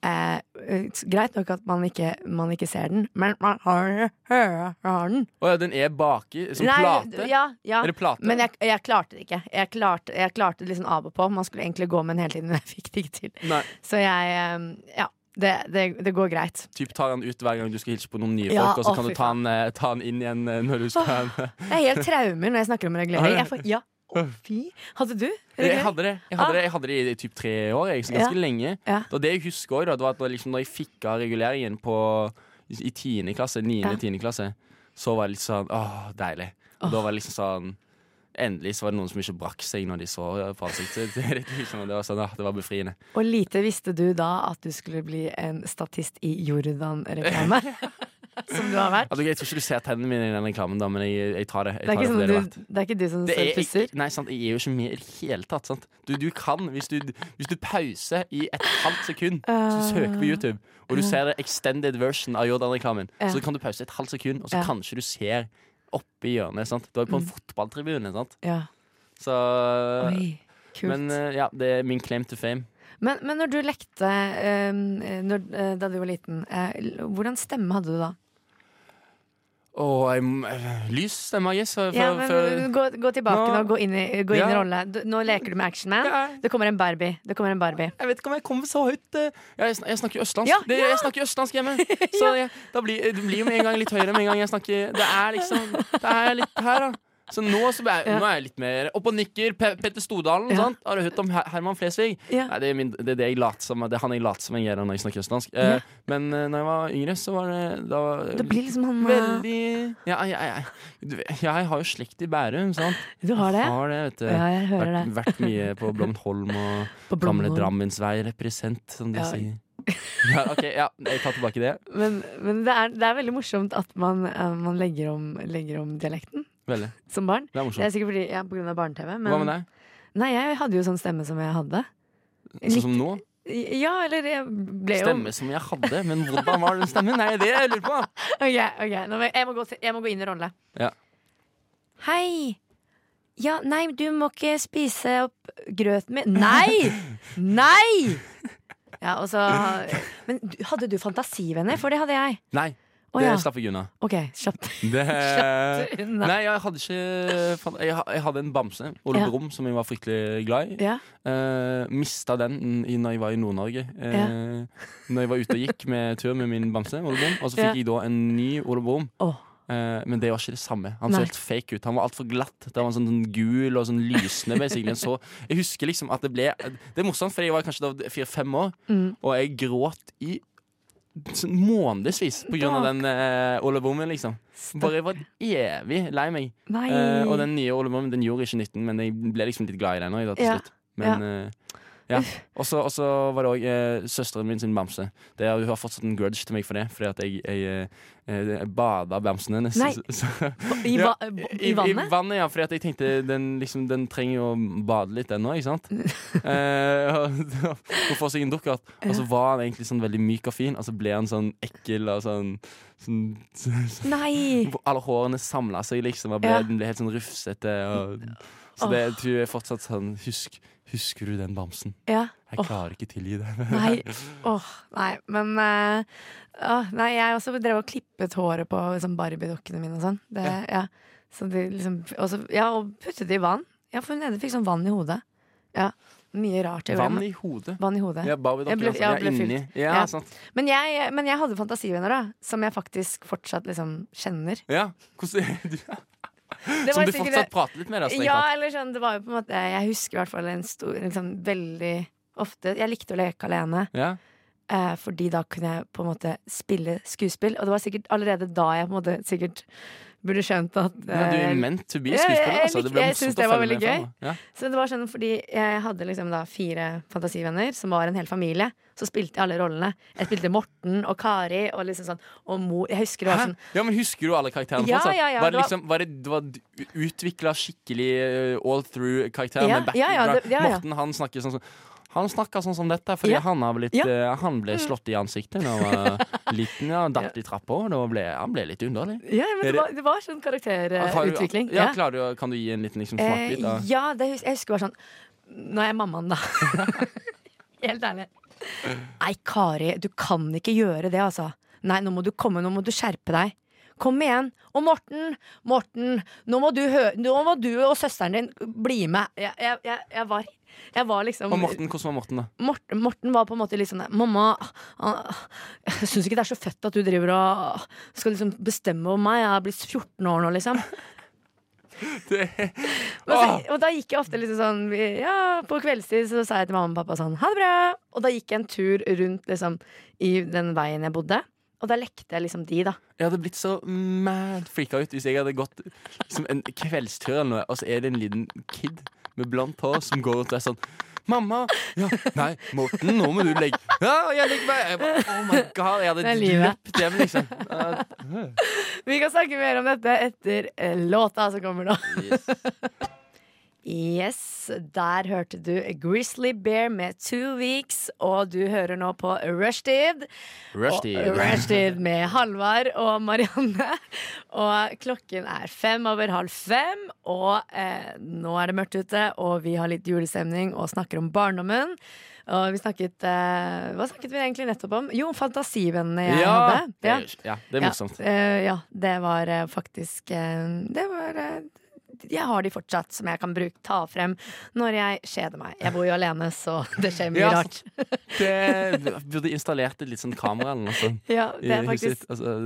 eh, eh, Greit nok at man ikke, man ikke ser den, men man har, har, har den. Å ja, den er baki? Som Nei, plate? Ja, ja. Er det plate? Men jeg, jeg klarte det ikke. Jeg klarte, jeg klarte det liksom av og på. Man skulle egentlig gå med den hele tiden, men jeg fikk det ikke til. Nei. Så jeg eh, Ja. Det, det, det går greit. Typ tar den ut hver gang du skal hilse på noen nye Ja, folk, og så kan du ta den, eh, ta den inn igjen eh, når du skal Det er helt traumer når jeg snakker om regulering. Jeg får, ja, å fy. Hadde du? Jeg hadde det Jeg hadde det, jeg hadde det i typ tre år, jeg, så ganske Ja. lenge. Ja. Og det jeg husker også, da, var at liksom, når jeg fikk av reguleringen på, i tiende klasse, Ja. niende, tiende klasse, så var det litt sånn åh, deilig. Oh. Da var det liksom sånn Endelig så var det noen som ikke brakk seg når de så på ansiktet. Det, var sånn, ah, det var befriende. Og lite visste du da at du skulle bli en statist i Jordan-reklame. Som du har vært. Altså, jeg tror ikke du ser tennene mine i den reklamen, da, men jeg, jeg tar det. Jeg Det er tar ikke, det, sånn er du, det er ikke du som selv er, pusser? nei, sant, jeg er jo ikke med i det hele tatt. Sant? Du, du kan, hvis du, hvis du pauser i et halvt sekund, så du søker på YouTube, og du ser det extended version av Jordan-reklamen, så kan du pause et halvt sekund, og så kanskje du ser oppi hjørnet. Sant? Du er på en Mm. fotballtribune. Sant? Ja. Så Oi, kult. Men eh, ja, det er min claim to fame. Men, men når du lekte eh, når, eh, da du var liten, eh, hvordan stemme hadde du da? Eh, lys stemme, yes. For, Ja, men, for, gå, gå tilbake Nå- nå, gå inn i, gå inn i rolle. Du, nå leker du med Action Man. Ja. Det kommer en Barbie. Det kommer en Barbie. Jeg vet ikke om jeg kommer så høyt eh. jeg, jeg snakker jo østlandsk. Ja, det, jeg snakker østlandsk hjemme. Så jeg, da blir, det blir jo med en gang litt høyere med en gang jeg snakker Det er liksom Det er litt her, da. Så nå, så er, Ja. nå er jeg litt mer opp og nikker. Pe Petter Stordalen. Ja. Har du hørt om Her Herman Flesvig? Ja. Nei, det, er min, det er det jeg lat som Det er han jeg later som jeg gjør når jeg snakker østlandsk. Eh. Men uh, når jeg var yngre, så var det da Det blir liksom han eh, Veldig Ja, jeg, jeg, jeg har jo slekt i Bærum, sant? Du har det? Har det, vet du. Ja, jeg hører vært, det. vært mye på Blomholm og På Gamle Drammensvei represent, som de sier. Ja, ok, ja, jeg tar tilbake det. Men, men det, er, det er veldig morsomt at man, eh, man legger, om, legger om dialekten Veldig. som barn. Det er Det er sikkert fordi, ja, på grunn av barne-TV. men- Hva med deg? Nei, jeg hadde jo sånn stemme som jeg hadde. Sånn som nå? Ja, eller jeg ble jo Stemme som jeg hadde, men hvordan var den stemmen? Nei, det jeg lurer på. Ok, ok, Nå jeg, må gå, jeg må gå inn i rolle. Ja. Hei! Ja, nei, du må ikke spise opp grøten min. Nei! Nei! Ja, og så Men hadde du fantasivenner? For det hadde jeg. Nei, Det ja. slapp jeg unna. OK, kjapt. Det... Slapp unna. Nei, jeg hadde ikke Jeg hadde en bamse, Ole Ja. Brumm, som jeg var fryktelig glad i. Ja. Uh, mista den når jeg var i Nord-Norge. Uh, Når jeg var ute og gikk med tur med min bamse, Ole Brumm. Og så fikk Ja. jeg da en ny Ole Brumm. Oh. Eh, men det var ikke det samme. Han Nei. så helt fake ut. Han var altfor glatt. Det var sånn, sånn gul og sånn lysende. Så jeg husker liksom at det ble Det er morsomt, for jeg var kanskje da fire-fem år, Mm. og jeg gråt i sånn månedsvis av den uh, Ole Brummen, liksom. Bare jeg var evig lei meg. Eh, og den nye Ole Brummen den gjorde ikke nytten, men jeg ble liksom litt glad i den òg, til slutt. Men eh, Ja. Og så og så var det òg eh, søsteren min sin bamse. Det, hun har fortsatt en grudge til meg for det, fordi at jeg, jeg, eh, jeg bada bamsen hennes. Nei. Så- I, Ja, va I, I vannet? I vannet, ja, fordi at jeg tenkte den, liksom, den trenger jo å bade litt ennå, ikke sant? eh, Hun får seg en dukkert, og så var han egentlig sånn veldig myk og fin, og så ble han sånn ekkel og sånn, sånn, sånn Nei! Alle hårene samla seg, liksom, og ble, Ja. den ble helt sånn rufsete. Og, så det jeg tror jeg fortsatt sånn husk, Husker du den bamsen? Ja. Jeg klarer klarer ikke tilgi det. Nei. Åh, nei. Men uh, Nei, jeg også drev og klippet håret på liksom, Barbie-dokkene mine og sånn. Ja. ja. Så liksom, ja, og puttet det i vann. Ja, for hun ene fikk sånn vann i hodet. Ja. Mye rart. Vann i hodet. Vann i hodet. Ja, Barbie-dokker, ble- altså. ja, ble inni. Ja. Men, jeg, men jeg hadde fantasivenner, da. Som jeg faktisk fortsatt liksom kjenner. Ja, hvordan er du? Det Som du fortsatt prater litt med? Da, Ja, eller sånn, det var jo på en måte Jeg husker i hvert fall en stor liksom, Veldig ofte Jeg likte å leke alene, Ja. eh, fordi da kunne jeg på en måte spille skuespill. Og det var sikkert allerede da jeg på en måte sikkert burde skjønt at Men du eh, er meant to be skuespiller. Altså. Det jeg syns det var veldig gøy. Ja. Så det var sånn fordi jeg hadde liksom da fire fantasivenner som var en hel familie. Så spilte jeg alle rollene. Jeg spilte Morten og Kari og liksom sånn Og Mo. Jeg husker det var sånn Ja, men Husker du alle karakterene Ja, fortsatt? ja, ja, var det liksom, var det, det var utvikla skikkelig eh, all through karakter? Ja, med background? Morten han snakker sånn som han snakker sånn som dette fordi Ja. han, har blitt, Ja. Mm. eh, han ble slått i ansiktet da han var liten. Ja, datt i trappa, og ble, han ble litt underlig. Ja, men det var, det var sånn karakterutvikling. Ja, du, Kan du gi en liten liksom? Eh, ja, det, jeg husker bare sånn Nå er jeg mammaen, da. Helt ærlig. Nei, Kari, du kan ikke gjøre det, altså. Nei, nå må du komme, nå må du skjerpe deg. Kom igjen. Og Morten, Morten, nå må du, nå må du og søsteren din bli med. Jeg, jeg, jeg, jeg, var, liksom Og Morten, hvordan var Morten, da? Morten, Morten var på en måte litt sånn Mamma, ah, jeg syns ikke det er så fett at du driver og skal liksom bestemme over meg. Jeg er blitt 14 år nå, liksom. Det, så, og da gikk jeg ofte liksom sånn Ja, på kveldstid så sa jeg til mamma og pappa sånn Ha det bra! Og da gikk jeg en tur rundt liksom i den veien jeg bodde. Og da lekte jeg liksom de, da. jeg hadde blitt så mad freaka ut hvis jeg hadde gått liksom, en kveldstur eller noe, og så er det en liten kid med blondt hår som går rundt og er sånn Mamma! Ja, nei, Morten, nå må du legge Ja, jeg legger meg! Jeg bare, oh my god, jeg hadde Det løpt hjem, liksom. Uh, Vi kan snakke mer om dette etter eh, låta som kommer nå. yes. Yes, der hørte du Grizzly Bear med Two Weeks, og du hører nå på Rushtid. Rushtid. Rushtid med Halvard og Marianne. Og klokken er fem over halv fem, og eh, nå er det mørkt ute, og vi har litt julestemning og snakker om barndommen. Og vi snakket eh, Hva snakket vi egentlig nettopp om? Jo, fantasivennene jeg Ja, hadde. er, ja, det er morsomt. Ja, eh, ja, det var eh, faktisk eh, Det var eh, Jeg har de fortsatt som jeg kan bruke, ta frem når jeg kjeder meg. Jeg bor jo alene, så det skjer mye Ja, rart. Det, burde installert et litt sånn kamera eller noe sånt. Ja, det er faktisk. Altså,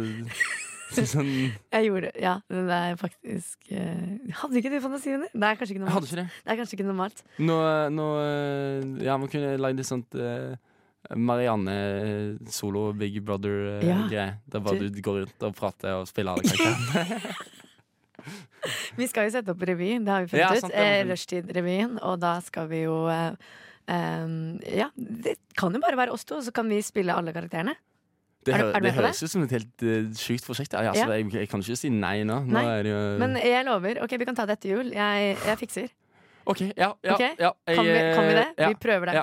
sånn, Jeg gjorde Ja, det er faktisk uh, Hadde ikke du fantasiene? Det er kanskje ikke normalt. ikke det. Det er kanskje ikke normalt. Nå, nå eh, Ja, man kunne lagd et sånt uh, Marianne solo Big Brother-greie. der bare du går rundt og prater og spiller alle karakterene. Vi skal jo sette opp revy, det har vi funnet Ja, ut. sant, ut. Eh, Rushtid-revyen. Og da skal vi jo eh, um, Ja, det kan jo bare være oss to, så kan vi spille alle karakterene. Det, Er du- hø- er du det høres ut som et helt uh, sjukt prosjekt. Ja, altså, Ja. jeg, jeg kan ikke si nei nå. nå Nei, jo, Men jeg lover. Ok, vi kan ta det etter jul. Jeg, jeg fikser. OK, ja. ja, okay? ja jeg, Kan vi, kan vi det? Ja. Vi prøver det.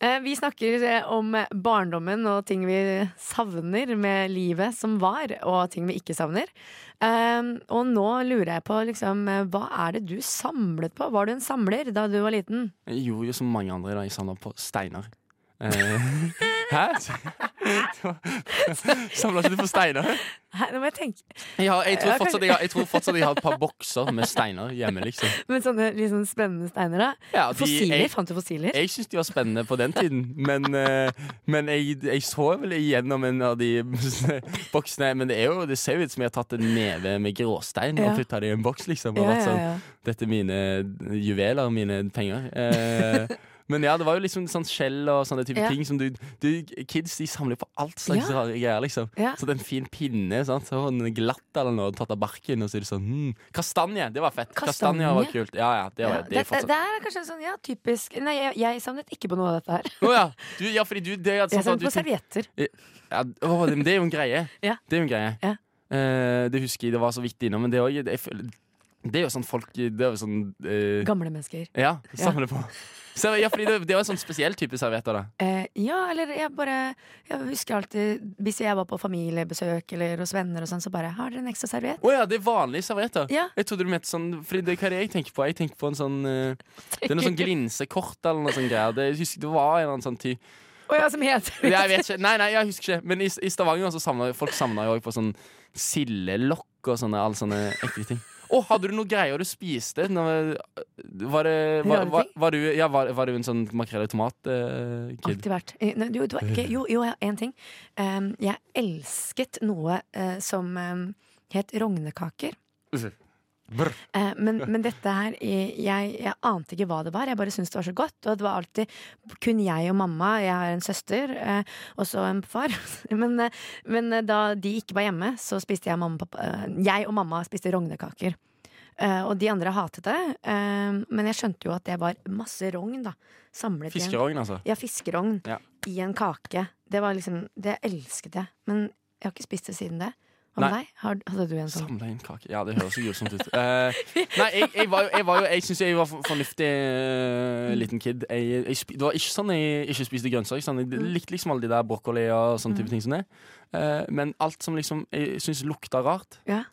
Eh, Vi snakker eh, om barndommen og ting vi savner med livet som var, og ting vi ikke savner. Um, og nå lurer jeg på, liksom, eh, hva er det du samlet på? Var du en samler da du var liten? Jo, jo som mange andre da jeg samla på steiner. Eh, hæ? Samla ikke du på steiner? Hæ, nå må jeg tenke. Ja, jeg, tror fortsatt jeg, har, jeg tror fortsatt jeg har et par bokser med steiner hjemme, liksom. Men sånne liksom spennende steiner, da? Ja, de- fossiler? jeg- Fant du fossiler? Jeg syns de var spennende på den tiden, men, eh, men jeg, jeg så vel igjennom en av de boksene. Men det, er jo, det ser jo ut som jeg har tatt en neve med gråstein Ja. og putta det i en boks, liksom. Og ja, vært ja, sånn. Dette er mine juveler, mine penger. Eh, men ja, det var jo liksom sånn skjell og sånne type Ja. ting som du, du Kids de samler på alt slags rare greier, liksom. Så en fin pinne sant? Så var den glatt eller noe, tatt av barken, og så er det sånn hmm. Kastanje! Det var fett. Kastanje? Kastanje var kult. Ja, ja, det, var, det, det er det, det er kanskje sånn ja, typisk Nei, jeg, jeg samlet ikke på noe av dette her. Oh, ja. Du, ja, fordi du det er Jeg sånn du på servietter. ja, å, det, det er jo en greie. Ja. Det er jo en greie. Ja. Uh, det husker jeg det var så vidt innom, men det er, også, jeg føler- det er jo sånn folk Det er jo sånn eh, Gamle mennesker. Ja, samle på. Så, ja, fordi det, det jo en sånn spesiell type servietter, da. Eh, ja, eller jeg bare Jeg husker alltid Hvis jeg var på familiebesøk eller hos venner og sånn, så bare Har dere en ekstra serviett? Å ja, det er vanlige servietter. Ja. Jeg trodde du mente sånn Fordi det, Hva er det jeg tenker på? Jeg tenker på en sånn eh, Det er noe sånn glinsekort eller noe sånt greier. Det, jeg husker, det var en eller annen sånn ty... Å ja, som heter Jeg vet ikke. Nei, nei, jeg husker ikke. Men i, i Stavanger så samla folk samlet jo også på sånn sildelokk og sånne, alle sånne ekle ting. Å, hadde du noe greier du spiste? Når, var, var, var, var, du, ja, var, var du en sånn makrell i tomat-kid? Alltid vært. Eh, Jo, jo, jo, én ting. Um, jeg elsket noe uh, som um, het rognekaker. Eh, men, men dette her eh, jeg, jeg ante ikke hva det var. Jeg bare syntes det var så godt. Og det var alltid kun jeg og mamma. Jeg har en søster eh, og så en far. men, eh, men eh, da de ikke var hjemme, så spiste jeg, mamma, pappa, eh, jeg og mamma spiste rognekaker. Og de andre hatet det. men jeg skjønte jo at det var masse rogn da samlet Fiskerogn, altså. ja, fiskerogn Ja. i en kake. Det var liksom Det elsket jeg. Men jeg har ikke spist det siden det. Med Nei. deg? Har, hadde du en sånn? Samla inn kake. Ja, det høres så grusomt ut. Uh, nei, jeg, jeg var jo Jeg, var jo, jeg syns jeg var for- fornuftig uh, liten kid. Jeg, det var ikke sånn jeg ikke spiste grønnsaker. Sånn. Jeg likte liksom alle de der brokkoli og sånne type ting som det. Uh, men alt som liksom jeg syns lukta rart, Ja.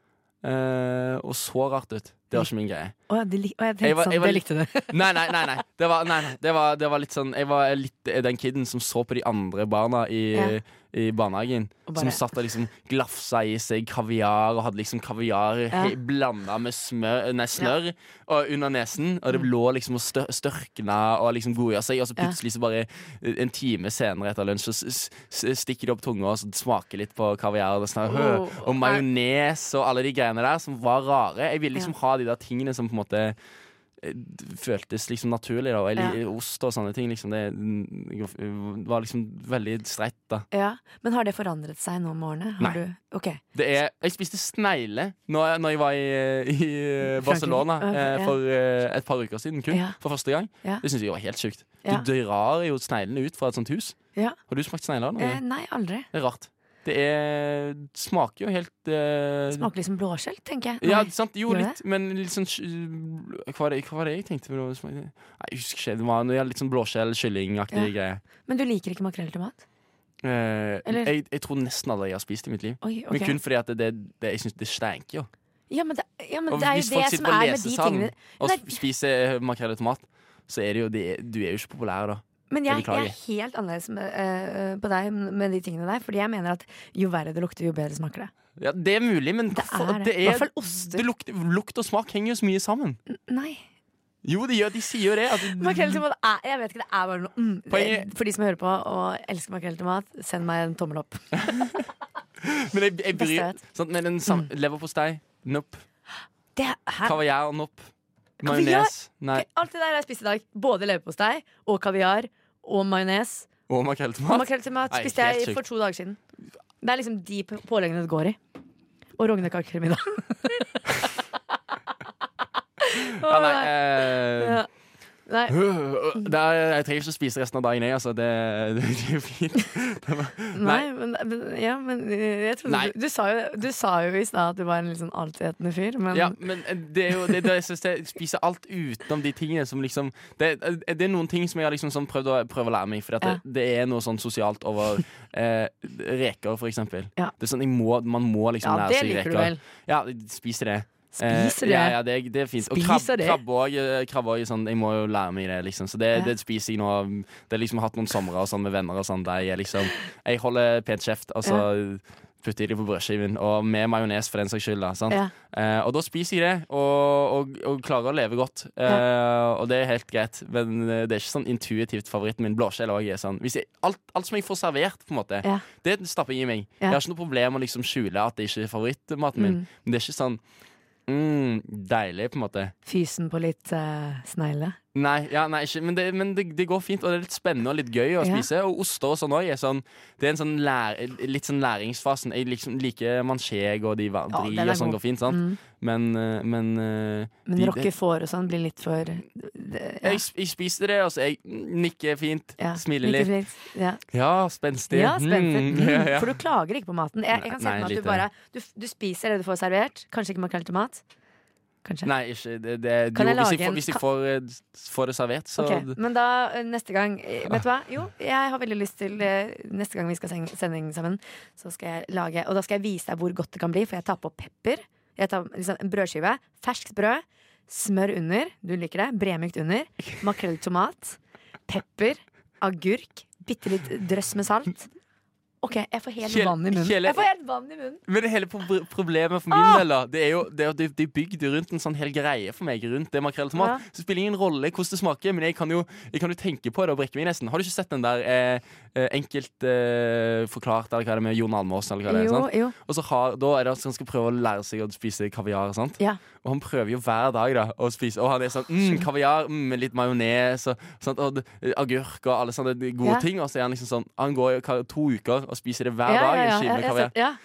og så rart ut, det var ikke min greie. Å, det, lik- å, jeg tenkte var- sånn, var det likte du. Nei, nei, nei. nei. Det var, nei, nei. Det var, det var litt sånn Jeg var litt den kiden som så på de andre barna i, Ja. I barnehagen. Som satt og liksom glafsa i seg kaviar og hadde liksom kaviar Ja. blanda med smør, nei, snørr og under nesen. Og det lå liksom og stør, størkna og liksom godgjorde seg, og så Mm. Plutselig så bare eh, en time senere etter lunsj så stikker de opp tunga og så smaker litt på kaviar og, sånn, og majones og alle de greiene der som var rare. Jeg ville liksom ha de der tingene som på en måte føltes liksom naturlig. Da. Eller Ja. ost og sånne ting. Liksom. Det var liksom veldig streit, da. Ja. Men har det forandret seg nå med årene? Har Nei. Du, Okay. Det er, jeg spiste snegle når når jeg var i, i Barcelona okay, eh, Ja. for eh, et par uker siden. Kun, Ja. For første gang. Det syns jeg var helt sjukt. Du drar jo sneglene ut fra et sånt hus. Ja. Har du smakt snegler? Eh, nei, aldri. Det er rart. Det er, smaker jo helt uh, Smaker liksom blåskjell, tenker jeg. Ja, sant, jo litt, men litt sånn Hva var det, hva var det jeg tenkte? på? Det Nei, jeg husker ikke. Det var noe litt sånn blåskjell, kyllingaktig Ja. greie. Men du liker ikke makrell til mat? Uh, jeg, jeg tror nesten alle jeg har spist i mitt liv. Oi, okay. Men kun fordi at det, det, det, jeg synes det stenker jo. Ja, men det, ja, men det er jo det som er med de tingene og lesesalen og spiser makrell i tomat, så er det jo det, Du er jo ikke populær da. Men Jeg jeg, er helt annerledes med, uh, på deg med de tingene der. Fordi jeg mener at jo verre det lukter, jo bedre smaker det. Ja, Det er mulig, men Det er det. er, hvert fall det lukter, lukt, og smak henger jo så mye sammen. Nei. Jo, de, gjør, de sier jo det. At, Makrell til mat er Jeg vet ikke, det er bare noe mm. Poenget- For de som hører på og elsker makrell til mat, send meg en tommel opp. men jeg, jeg bryr vet. sant, Men en sam, Mm. leverpostei, nopp. Er, Kaviar, nopp. Majones. Alt det der jeg spiste i dag. Både leverpostei og kaviar og majones. Og makrell til mat. makrell til mat Nei, spiste jeg sykt. for to dager siden. Det er liksom de påleggene det går i. Og rognekaker til middag. Nei, eh. Nei. det er, jeg trenger ikke å spise resten av dagen, jeg. Altså, det, det, det er fint. Nei. Nei, men, ja, men eh, jeg trodde du, du, sa jo, du sa jo i stad at du var en litt sånn altetende fyr, men Ja, men det er jo det, det, jeg syns jeg spiser alt utenom de tingene som liksom Det, det er noen ting som jeg har liksom sånn prøvd å, prøvd å lære meg, for Ja. det, er noe sånn sosialt over eh, reker, for eksempel. Ja. Det er sånn, må, Man må liksom ja, lære det liker du vel. Ja, spiser det. Spiser Eh, du Ja, det? ja, det, det fint. Og krabbe krab krabbe òg. Sånn, jeg må jo lære meg det, liksom. Så det, Ja. det spiser jeg nå. Det er liksom hatt noen somre og sånn med venner og sånn der jeg liksom Jeg holder pent kjeft, og så putter jeg det på brødskiven. Og med majones, for den saks skyld. Da, sant? Ja. Eh, og da spiser jeg det, og, og, og klarer å leve godt. Eh, Og det er helt greit, men eh, det er ikke sånn intuitivt favoritten min. Blåskjell òg er sånn jeg, alt, alt som jeg får servert, på en måte, det stapper jeg i meg. Jeg har ikke noe problem med å liksom skjule at det ikke er favorittmaten min, Mm. men det er ikke sånn mm, deilig, på en måte. Fysen på litt uh, snegle. Nei, ja, nei ikke, men, det, men det, det går fint, og det er litt spennende og litt gøy å Ja. spise. Og oster og sånn òg er sånn Det er en sånn lær, litt sånn læringsfasen. Jeg liksom liker mancheg og de va- Ja, og sånn går fint, sant? Mm. Men, eh, men eh, Men de- roquefort og sånn blir litt for det, jeg, jeg spiste det, og så jeg nikker fint, smiler litt. litt. Ja. Ja, spenstig. Ja. Mm, Mm. For du klager ikke på maten. Jeg, jeg kan se for meg at du bare du, du spiser det du får servert. Kanskje ikke makrell i tomat. Kanskje. Nei, ikke det, det, Kan jo, jeg hvis, lage jeg får, hvis jeg får, eh, får det servert, så Ok, Men da eh, neste gang eh, Vet du hva? Jo, jeg har veldig lyst til Neste gang vi skal sende sending sammen, så skal jeg lage Og da skal jeg vise deg hvor godt det kan bli, for jeg tar på pepper. Jeg tar liksom en brødskive. Ferskt brød. Smør under. Du liker det. Bremykt under. Makrell i tomat. Pepper. Agurk. Bitte litt drøss med salt. OK, jeg får helt Kjell- vann i munnen. Kjell- Jeg får helt vann i munnen. Men det hele problemet for min Ah! del da Det er jo det er, at de, de er rundt en sånn hel greie for meg Rundt det makrell tomat Ja. Så det spiller ingen rolle hvordan det smaker Men jeg kan jo, jeg kan jo tenke på det og brekke meg nesten Har du ikke sett den der eh, eh, Enkelt eh, forklart Eller hva er det med Jon Almås Eller hva det er sant? jo. Og så har, da er det at han skal prøve å lære seg å spise kaviar sant? Ja. Og han prøver jo hver dag da å spise. Og han er sånn, mm, kaviar mm, med litt majones og, sånt, og agurk og alle sånne gode Ja. ting. Og så er han liksom sånn Han går to uker og spiser det hver Ja, dag En skive ja, med kaviar.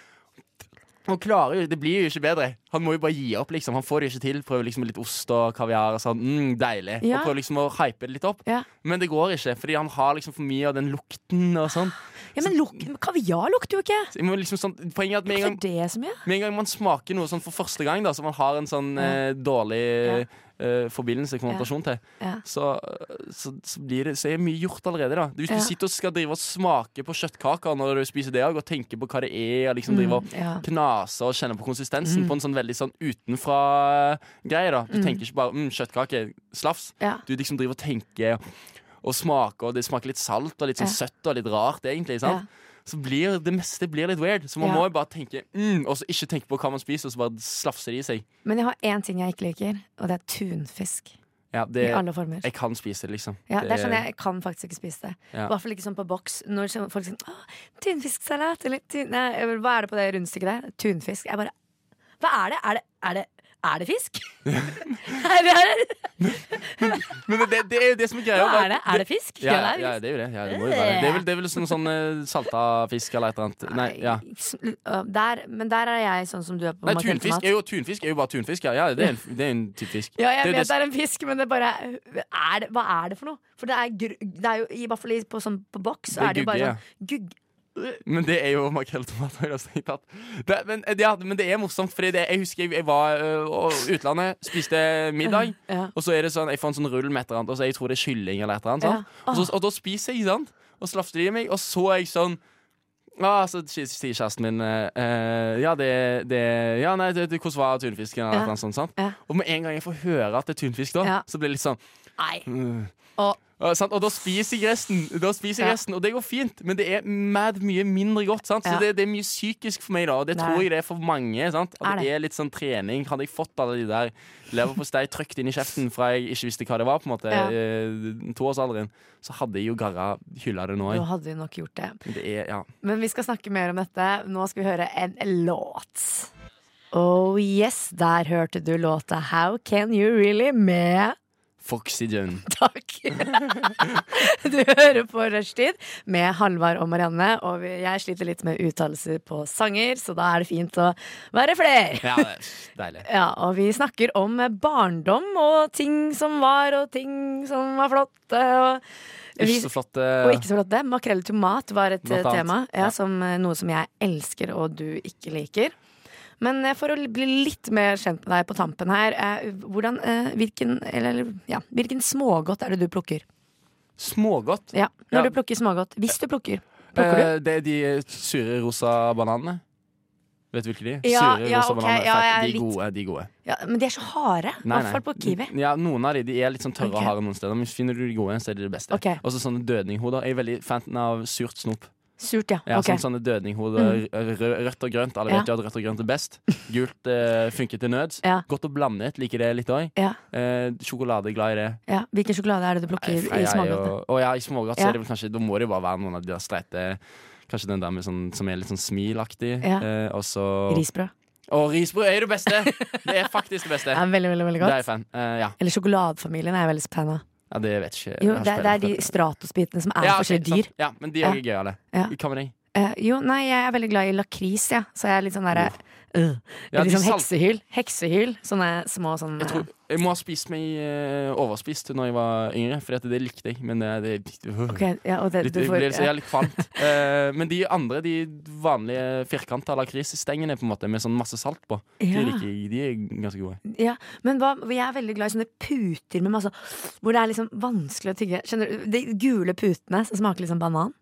han klarer jo, Det blir jo ikke bedre. Han må jo bare gi opp. liksom Han får det ikke til. Prøver liksom litt ost og kaviar. Og sånn, mm, deilig Ja. Og prøver liksom å hype det litt opp. Ja. Men det går ikke, fordi han har liksom for mye av den lukten. og sånn ja, men luk kaviar lukter jo ikke. Men liksom sånn Poenget er at med en, gang, med en gang man smaker noe sånn for første gang, da så man har en sånn eh, dårlig Ja. eh, forbindelse, konnotasjon til, Ja. så, så, så blir det Så er mye gjort allerede. da Hvis du sitter og skal drive og smake på kjøttkaker når du spiser det, og tenker på hva det er, og liksom drive og knaser og kjenner på konsistensen Mm. på en sånn veldig sånn utenfra-greie. da Du Mm. tenker ikke bare mm, kjøttkake, slafs. Ja. Du liksom driver og tenker og smaker, og det smaker litt salt og litt sånn Ja. søtt og litt rart, egentlig. sant? Så blir det meste blir litt weird. Så man Ja. må jo bare tenke mm, og så ikke tenke på hva man spiser, og så bare slafser det i seg. Men jeg har én ting jeg ikke liker, og det er tunfisk. Ja, I alle former. jeg kan spise det, liksom. Ja, det er sånn jeg, kan faktisk ikke spise det. I Ja. hvert fall ikke sånn på boks. Når folk sier tunfisksalat eller nei, Hva er det på det rundstykket der? Tunfisk. Jeg bare Hva er det? Er det, er det, er det fisk? er det, er det, Men det, det er jo det som er greia. hva er det? Er det fisk? Ja, er ja, det er jo det. Ja, det, jo det er vel, det er vel sånn, sånn eh, salta fisk eller et eller annet. Nei, ja. Der, men der er jeg sånn som du er på Nei tunfisk er jo, tunfisk er jo bare tunfisk. Ja, ja det, er en, det er en type fisk. Ja, jeg Det vet det er en fisk, men det bare er Hva er det for noe? For det er, jo i hvert fall på, sånn, på boks, er det jo bare sånn gugg... Men det er jo makrell tomat. har jeg strengt tatt. Det, men, ja, men det er morsomt, Fordi jeg husker jeg, jeg var i utlandet, spiste middag. Ja. Og så er det sånn, jeg får en sånn rull med et eller annet, og så jeg tror det er kylling eller et eller annet. Ja. Og, så, og da spiser jeg, sant? Og slafter de i meg, og så er jeg sånn Ah, så sier kjæresten min eh, Ja, det, det Ja, nei, det, det, hvordan var tunfisken? Eller Ja. noe sånt, sant? Og med en gang jeg får høre at det er tunfisk, da, så blir det litt sånn Nei. mm. Og Og, sant? og da spiser jeg resten, Da spiser jeg resten Og det går fint, men det er mad mye mindre godt. Sant? Så det, det er mye psykisk for meg, da og det Nei. tror jeg det er for mange. Sant? Er At det det? er litt sånn trening. Hadde jeg fått alle de der leverpostei trykt inn i kjeften fra jeg ikke visste hva det var, på en måte Ja. eh, toårsalderen, så hadde jeg jo garra hylla det nå. Nå hadde vi nok gjort det. Det er, ja. Men vi skal snakke mer om dette. Nå skal vi høre en låt. Oh yes, der hørte du låta How Can You Really med Foxy Jun. Takk. Du hører på Rushtid med Halvard og Marianne. Og jeg sliter litt med uttalelser på sanger, så da er det fint å være flere. Ja, det er deilig. Ja, og vi snakker om barndom og ting som var, og ting som var flotte. Og, vi, Ikke så flott. eh, og ikke så flotte. Makrell i tomat var et tema. Ja, Ja. som eh, Noe som jeg elsker, og du ikke liker. Men eh, for å bli litt mer kjent med deg på tampen her, eh, hvordan, eh, hvilken, eller, ja, hvilken smågodt er det du plukker? Smågodt. Ja, når Ja. du plukker smågodt. Hvis du plukker. Plukker du? Det er de sure rosa bananene. Vet du hvilke de? Ja, sure ja, rosa ok, bananer. ja, de litt- gode. De gode. Ja, men de er så harde. I hvert fall på Kiwi. Ja, Noen av de, de er litt sånn tørre okay. og harde noen steder, men finner du de gode, så er de det beste. Okay. Og så sånne dødninghoder. Jeg er veldig fan av surt snop. Surt, ja. Ja, okay. sånn, sånne dødninghoder, rø- Rødt og grønt. Alle vet jo at rødt og grønt er best. Gult eh, funker til nøds. Ja. Godt å blande. Liker det litt òg. Ja, Eh, sjokolade, glad i det. ja. Hvilken sjokolade er det du plukker Nei, i smågodtene? Å ja, i smågodt så Ja. er det vel kanskje Da må det jo bare være noen av de der streite Kanskje den der med sånn, som er litt sånn smilaktig. Ja. Eh, og så Risbrød. Å, risbrød er jo det beste! Det er faktisk det beste. Ja, veldig, veldig, veldig godt. Det er jeg fan. Eh, ja. Eller sjokoladefamilien er jeg veldig fan av. Ja, det vet ikke. Jo, det, det er de stratosbitene som er Ja, okay, forskjellige dyr. sant. Ja, men de er jo gøyale. Ja. Hva med deg? Eh, jo, nei, jeg er veldig glad i lakris, ja. så jeg er litt sånn derre øh, Ja, liksom salt- heksehyl. Heksehyl. Sånne små sånn Jeg, tror, jeg må ha spist meg uh, overspist når jeg var yngre, for det likte jeg. Men det, det, uh, okay, ja, det, litt, får, jeg, så litt kvalmt. Eh, men de andre, de vanlige firkanta lakrisstengene med sånn masse salt på, de liker jeg. De er ganske gode. Ja, men hva, jeg er veldig glad i sånne puter med masse Hvor det er liksom vanskelig å tygge. Skjønner du? De gule putene som smaker litt som banan.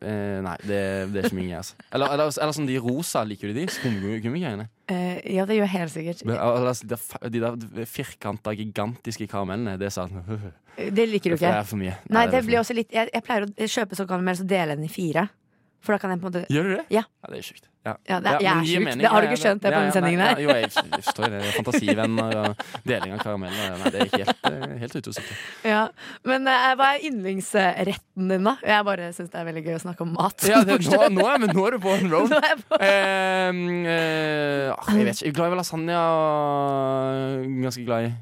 Eh, nei, det, det er ikke min greie. Altså. Eller, eller, eller sånn de rosa, liker du de? Skumgummigreiene? Eh, ja, det gjør helt sikkert. Men, Eller altså, de, de der firkanta, gigantiske karamellene. Det er sånn Det liker du ikke. Det er for mye. Nei, nei det det blir også litt Jeg, jeg pleier å kjøpe sånn karamell, så deler jeg den i fire. For da kan jeg på en måte Gjør du det? Ja. det er sjukt. Ja. Ja, det, jeg men er sjuk. Det har du ikke skjønt det ja, på ja, den sendingen her. ja, Jo, jeg forstår det. Fantasivenner og deling av karameller. Nei, det er helt, eh, helt ute å. Ja. Men eh, hva er yndlingsretten din, da? Jeg bare syns det er veldig gøy å snakke om mat. Ja, det, nå, nå, er, men nå er du på en roll. Nå er jeg på- Eh, eh, ah, jeg vet ikke. Jeg er glad i lasagne. Ganske glad i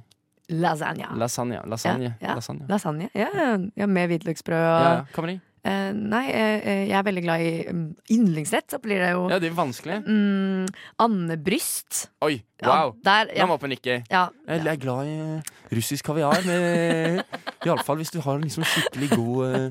Lasagne. lasagne. Lasagne. Ja, ja. lasagne. Lasagne. Ja, ja, med hvitløksbrød og Ja, ja. Eh, Nei, eh, jeg er veldig glad i um, yndlingsrett. Så blir det jo Ja, det er vanskelig. Anne andebryst. Oi, Ja, wow. der, Nå ja, jeg oppe og nikke. ja. Jeg er glad i russisk kaviar. Med, Iallfall hvis du har en liksom skikkelig god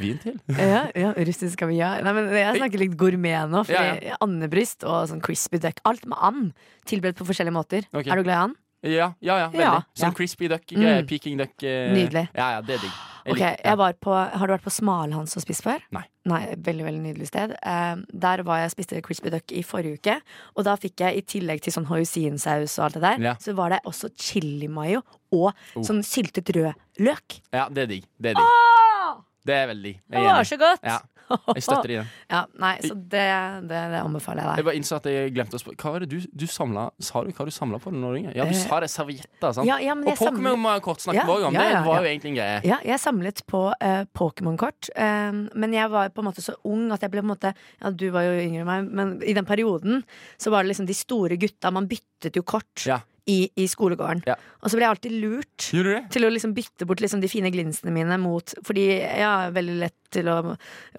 vin til. Ja, ja, russisk kaviar. Nei, men jeg snakker litt gourmet nå. Fordi Ja, Andebryst og sånn crispy duck. Alt med and. Tilberedt på forskjellige måter. Okay. Er du glad i and? Ja, ja, ja, veldig. Ja, Sånn crispy duck-greier. Mm. Peking duck. Nydelig. Ja, ja, det er digg. Jeg Ok, liker- ja. jeg var på, Har du vært på Smalhans og spist før? Nei. Nei, Veldig veldig nydelig sted. Eh, der var jeg og spiste crispy duck i forrige uke. Og da fikk jeg i tillegg til sånn hoisinsaus og alt det der, Ja. så var det også chili mayo og Oh. sånn syltet rød løk. Ja, det er digg. Det er digg. Åh, Det er veldig digg. det er var enig. så godt! Ja, jeg støtter i ja. Ja, nei, så det, det, det anbefaler jeg deg. Jeg bare innså at jeg glemte å spørre. Hva var det du, du samla Sa du hva du samla på da du var yngre? Ja, du Eh, sa det. Servietter. sant? Ja, ja, men jeg og Pokémon-kort snakket vi òg om. Det var jo egentlig en greie. Ja, jeg samlet på uh, Pokémon-kort, Um, men jeg var på en måte så ung at jeg ble på en måte Ja, du var jo yngre enn meg, men i den perioden så var det liksom de store gutta. Man byttet jo kort Ja. I, i skolegården. Ja. Og så ble jeg alltid lurt til å liksom bytte bort liksom de fine glinsene mine mot Fordi jeg er veldig lett til å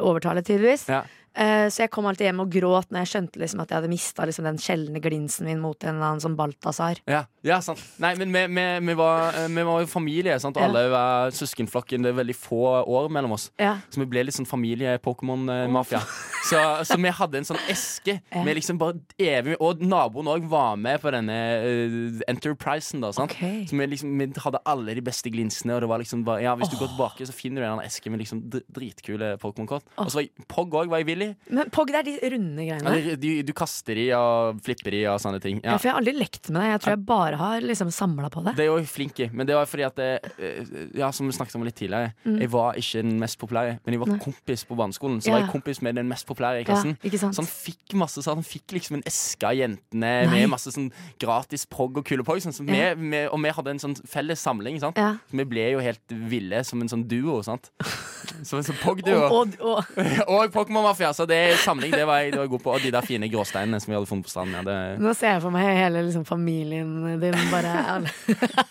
overtale, tydeligvis. Ja. Eh, så jeg kom alltid hjem og gråt når jeg skjønte liksom at jeg hadde mista liksom den sjeldne glinsen min mot en eller annen sånn Balthazar. Ja, ja sant. Nei, men vi, vi, vi, var, eh, vi var jo familie, sant? og Ja. alle var søskenflokken. Det er veldig få år mellom oss. Ja. Så vi ble litt sånn familie-Pokémon-mafia. Så, så vi hadde en sånn eske med liksom bare evig Og naboen òg var med på denne uh, Enterprisen, da. Sant? Okay. Så vi, liksom, vi hadde alle de beste glinsene, og det var liksom bare, Ja, hvis du går tilbake, så finner du en eske med liksom dritkule Pokémon-kort. Og så var jeg, Pog òg var jeg villig. Men Pog, det er de runde greiene. Ja, du, du kaster de og flipper de og sånne ting. Ja. Ja. for jeg har aldri lekt med det. Jeg tror jeg bare har liksom samla på det. Det er jo flink i, men det var fordi at det, eh, Ja, som vi snakket om litt tidligere, jeg var ikke den mest populære, men jeg var Mm. Nei. kompis på barneskolen. Så Ja. var jeg kompis med den mest populære i klassen. Så han fikk masse så han fikk liksom en eske av jentene Nei. med masse sånn gratis prog og kule prog. Sånn, så vi, vi, og vi hadde en sånn felles samling. Sant? Vi ble jo helt ville som en sånn duo. Sant? Som en sånn pog-duo. Og, og, og, Og Pokémon-mafia. Så det samling det var jeg, det var jeg god på. Og de der fine gråsteinene som vi hadde funnet på stranden. Ja, det, nå ser jeg for meg hele liksom, familien din bare alle,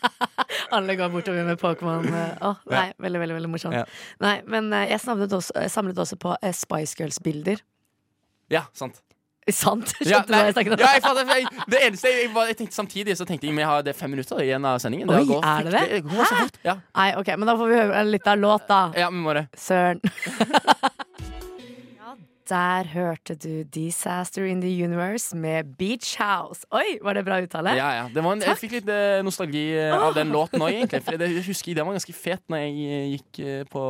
alle går bortover med Pokémon. Oh, nei, veldig, veldig veldig morsomt. Ja. Nei, men eh, jeg samlet også, samlet også på uh, Spice Girls-bilder. ja, sant. Sant? Skjønte Ja, du hva jeg snakket om? ja, jeg, det eneste jeg, jeg, tenkte samtidig, så tenkte jeg vi har det er fem minutter igjen av sendingen. Oi, går er det det? fryktelig- går så fort. Ja. Nei, ok, men da får vi høre litt av låt, da. ja, vi må det. Søren. der hørte du 'Disaster in the Universe' med Beach House. Oi, var det bra uttale? Ja, ja. Det var en, jeg fikk litt eh, nostalgi eh, av den låten òg, egentlig. For jeg husker den var ganske fet når jeg eh, gikk på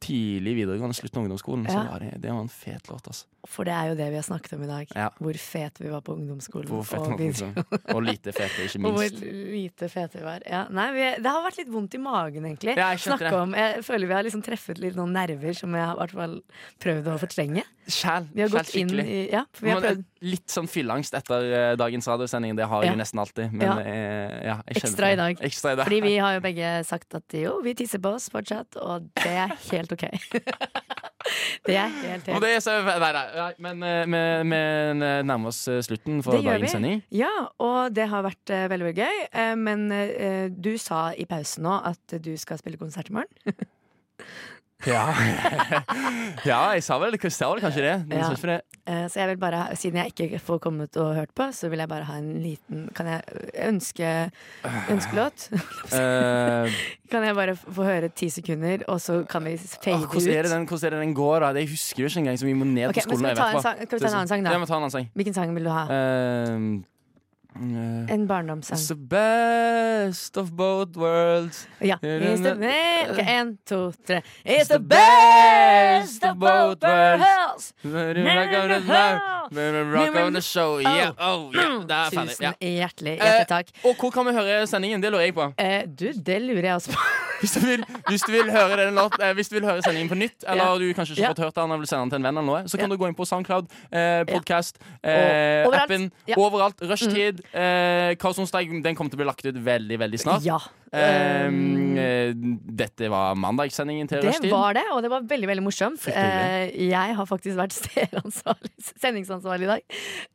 tidlig videregående, slutten av ungdomsskolen. Så Ja. var det, det var en fet låt, altså. For det er jo det vi har snakket om i dag. Ja. Hvor fete vi var på ungdomsskolen. Hvor fete og, liksom. og lite fete, ikke og hvor lite fete vi var. Ja, nei, vi, det har vært litt vondt i magen, egentlig. Ja, jeg om, jeg føler vi har liksom treffet litt noen nerver som jeg har hvert fall prøvd å fortrenge. Sjæl. Vi har gått inn i Ja, Men, Litt sånn fylleangst etter eh, dagens radiosending. Det har jeg jo nesten alltid. Men Ja. eh, jeg Ekstra i dag. Ekstra i dag. Fordi vi har jo begge sagt at jo, vi tisser på oss fortsatt, og det er helt ok. Det er helt Og det er så, nei, nei, men eh, vi vi nærmer oss eh, slutten for dagens sending. Ja, og det har vært uh, veldig, veldig gøy. Uh, men uh, du sa i pausen nå at du skal spille konsert i morgen. Ja, ja jeg sa vel, jeg sa vel kanskje det. Men jeg Ja. ikke det. Eh, så jeg vil bare, siden jeg ikke får kommet og hørt på, så vil jeg bare ha en liten Kan jeg ønske ønskelåt? Eh, Kan jeg bare få høre ti sekunder, og så kan vi fade ut? hvordan, er det den, er det den går, da? Jeg husker jo ikke engang, så vi må ned okay, på skolen. skal vi ta en annen sang, vi ta en annen sang, da? sang. Hvilken sang vil du ha? Eh, En barndomssang. It's the best of both worlds. Ja. It's the best Ok, En, to, tre. It's the best of both worlds! Rock on the rock on the show. Yeah, oh, yeah. Det er ferdig. Tusen hjertelig, Eh, hjertelig takk. Og hvor kan vi høre sendingen? Det lurer jeg på. Eh, du, det lurer jeg også på. Hvis du vil, hvis du låt, eh, hvis du vil høre sendingen på nytt, eller du kanskje ikke Ja. fått hørt den, eller vil sende den til en venn, eller noe, så kan Ja. du gå inn på Soundcloud, eh, podcast, eh, overalt. appen, Ja. Overalt. Rushtid. Eh, Karlsonsdag, den kommer til å bli lagt ut veldig, veldig snart. Ja. Eh, Um, eh, dette var mandagssendingen til Det var det, og det var veldig veldig morsomt. Eh, jeg har faktisk vært sendingsansvarlig i dag.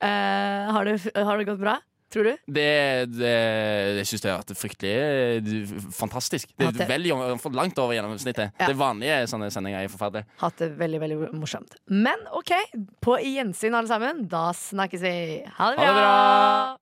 Eh, har, det, har det gått bra, tror du? Det, det, jeg syns det har vært fryktelig eh, fantastisk. Det er det- veldig langt over gjennomsnittet. Ja. Det vanlige sånne sendinger er forferdelig. Hatt det veldig veldig morsomt. Men OK, på gjensyn alle sammen. Da snakkes vi. Ha det Ha det bra! bra!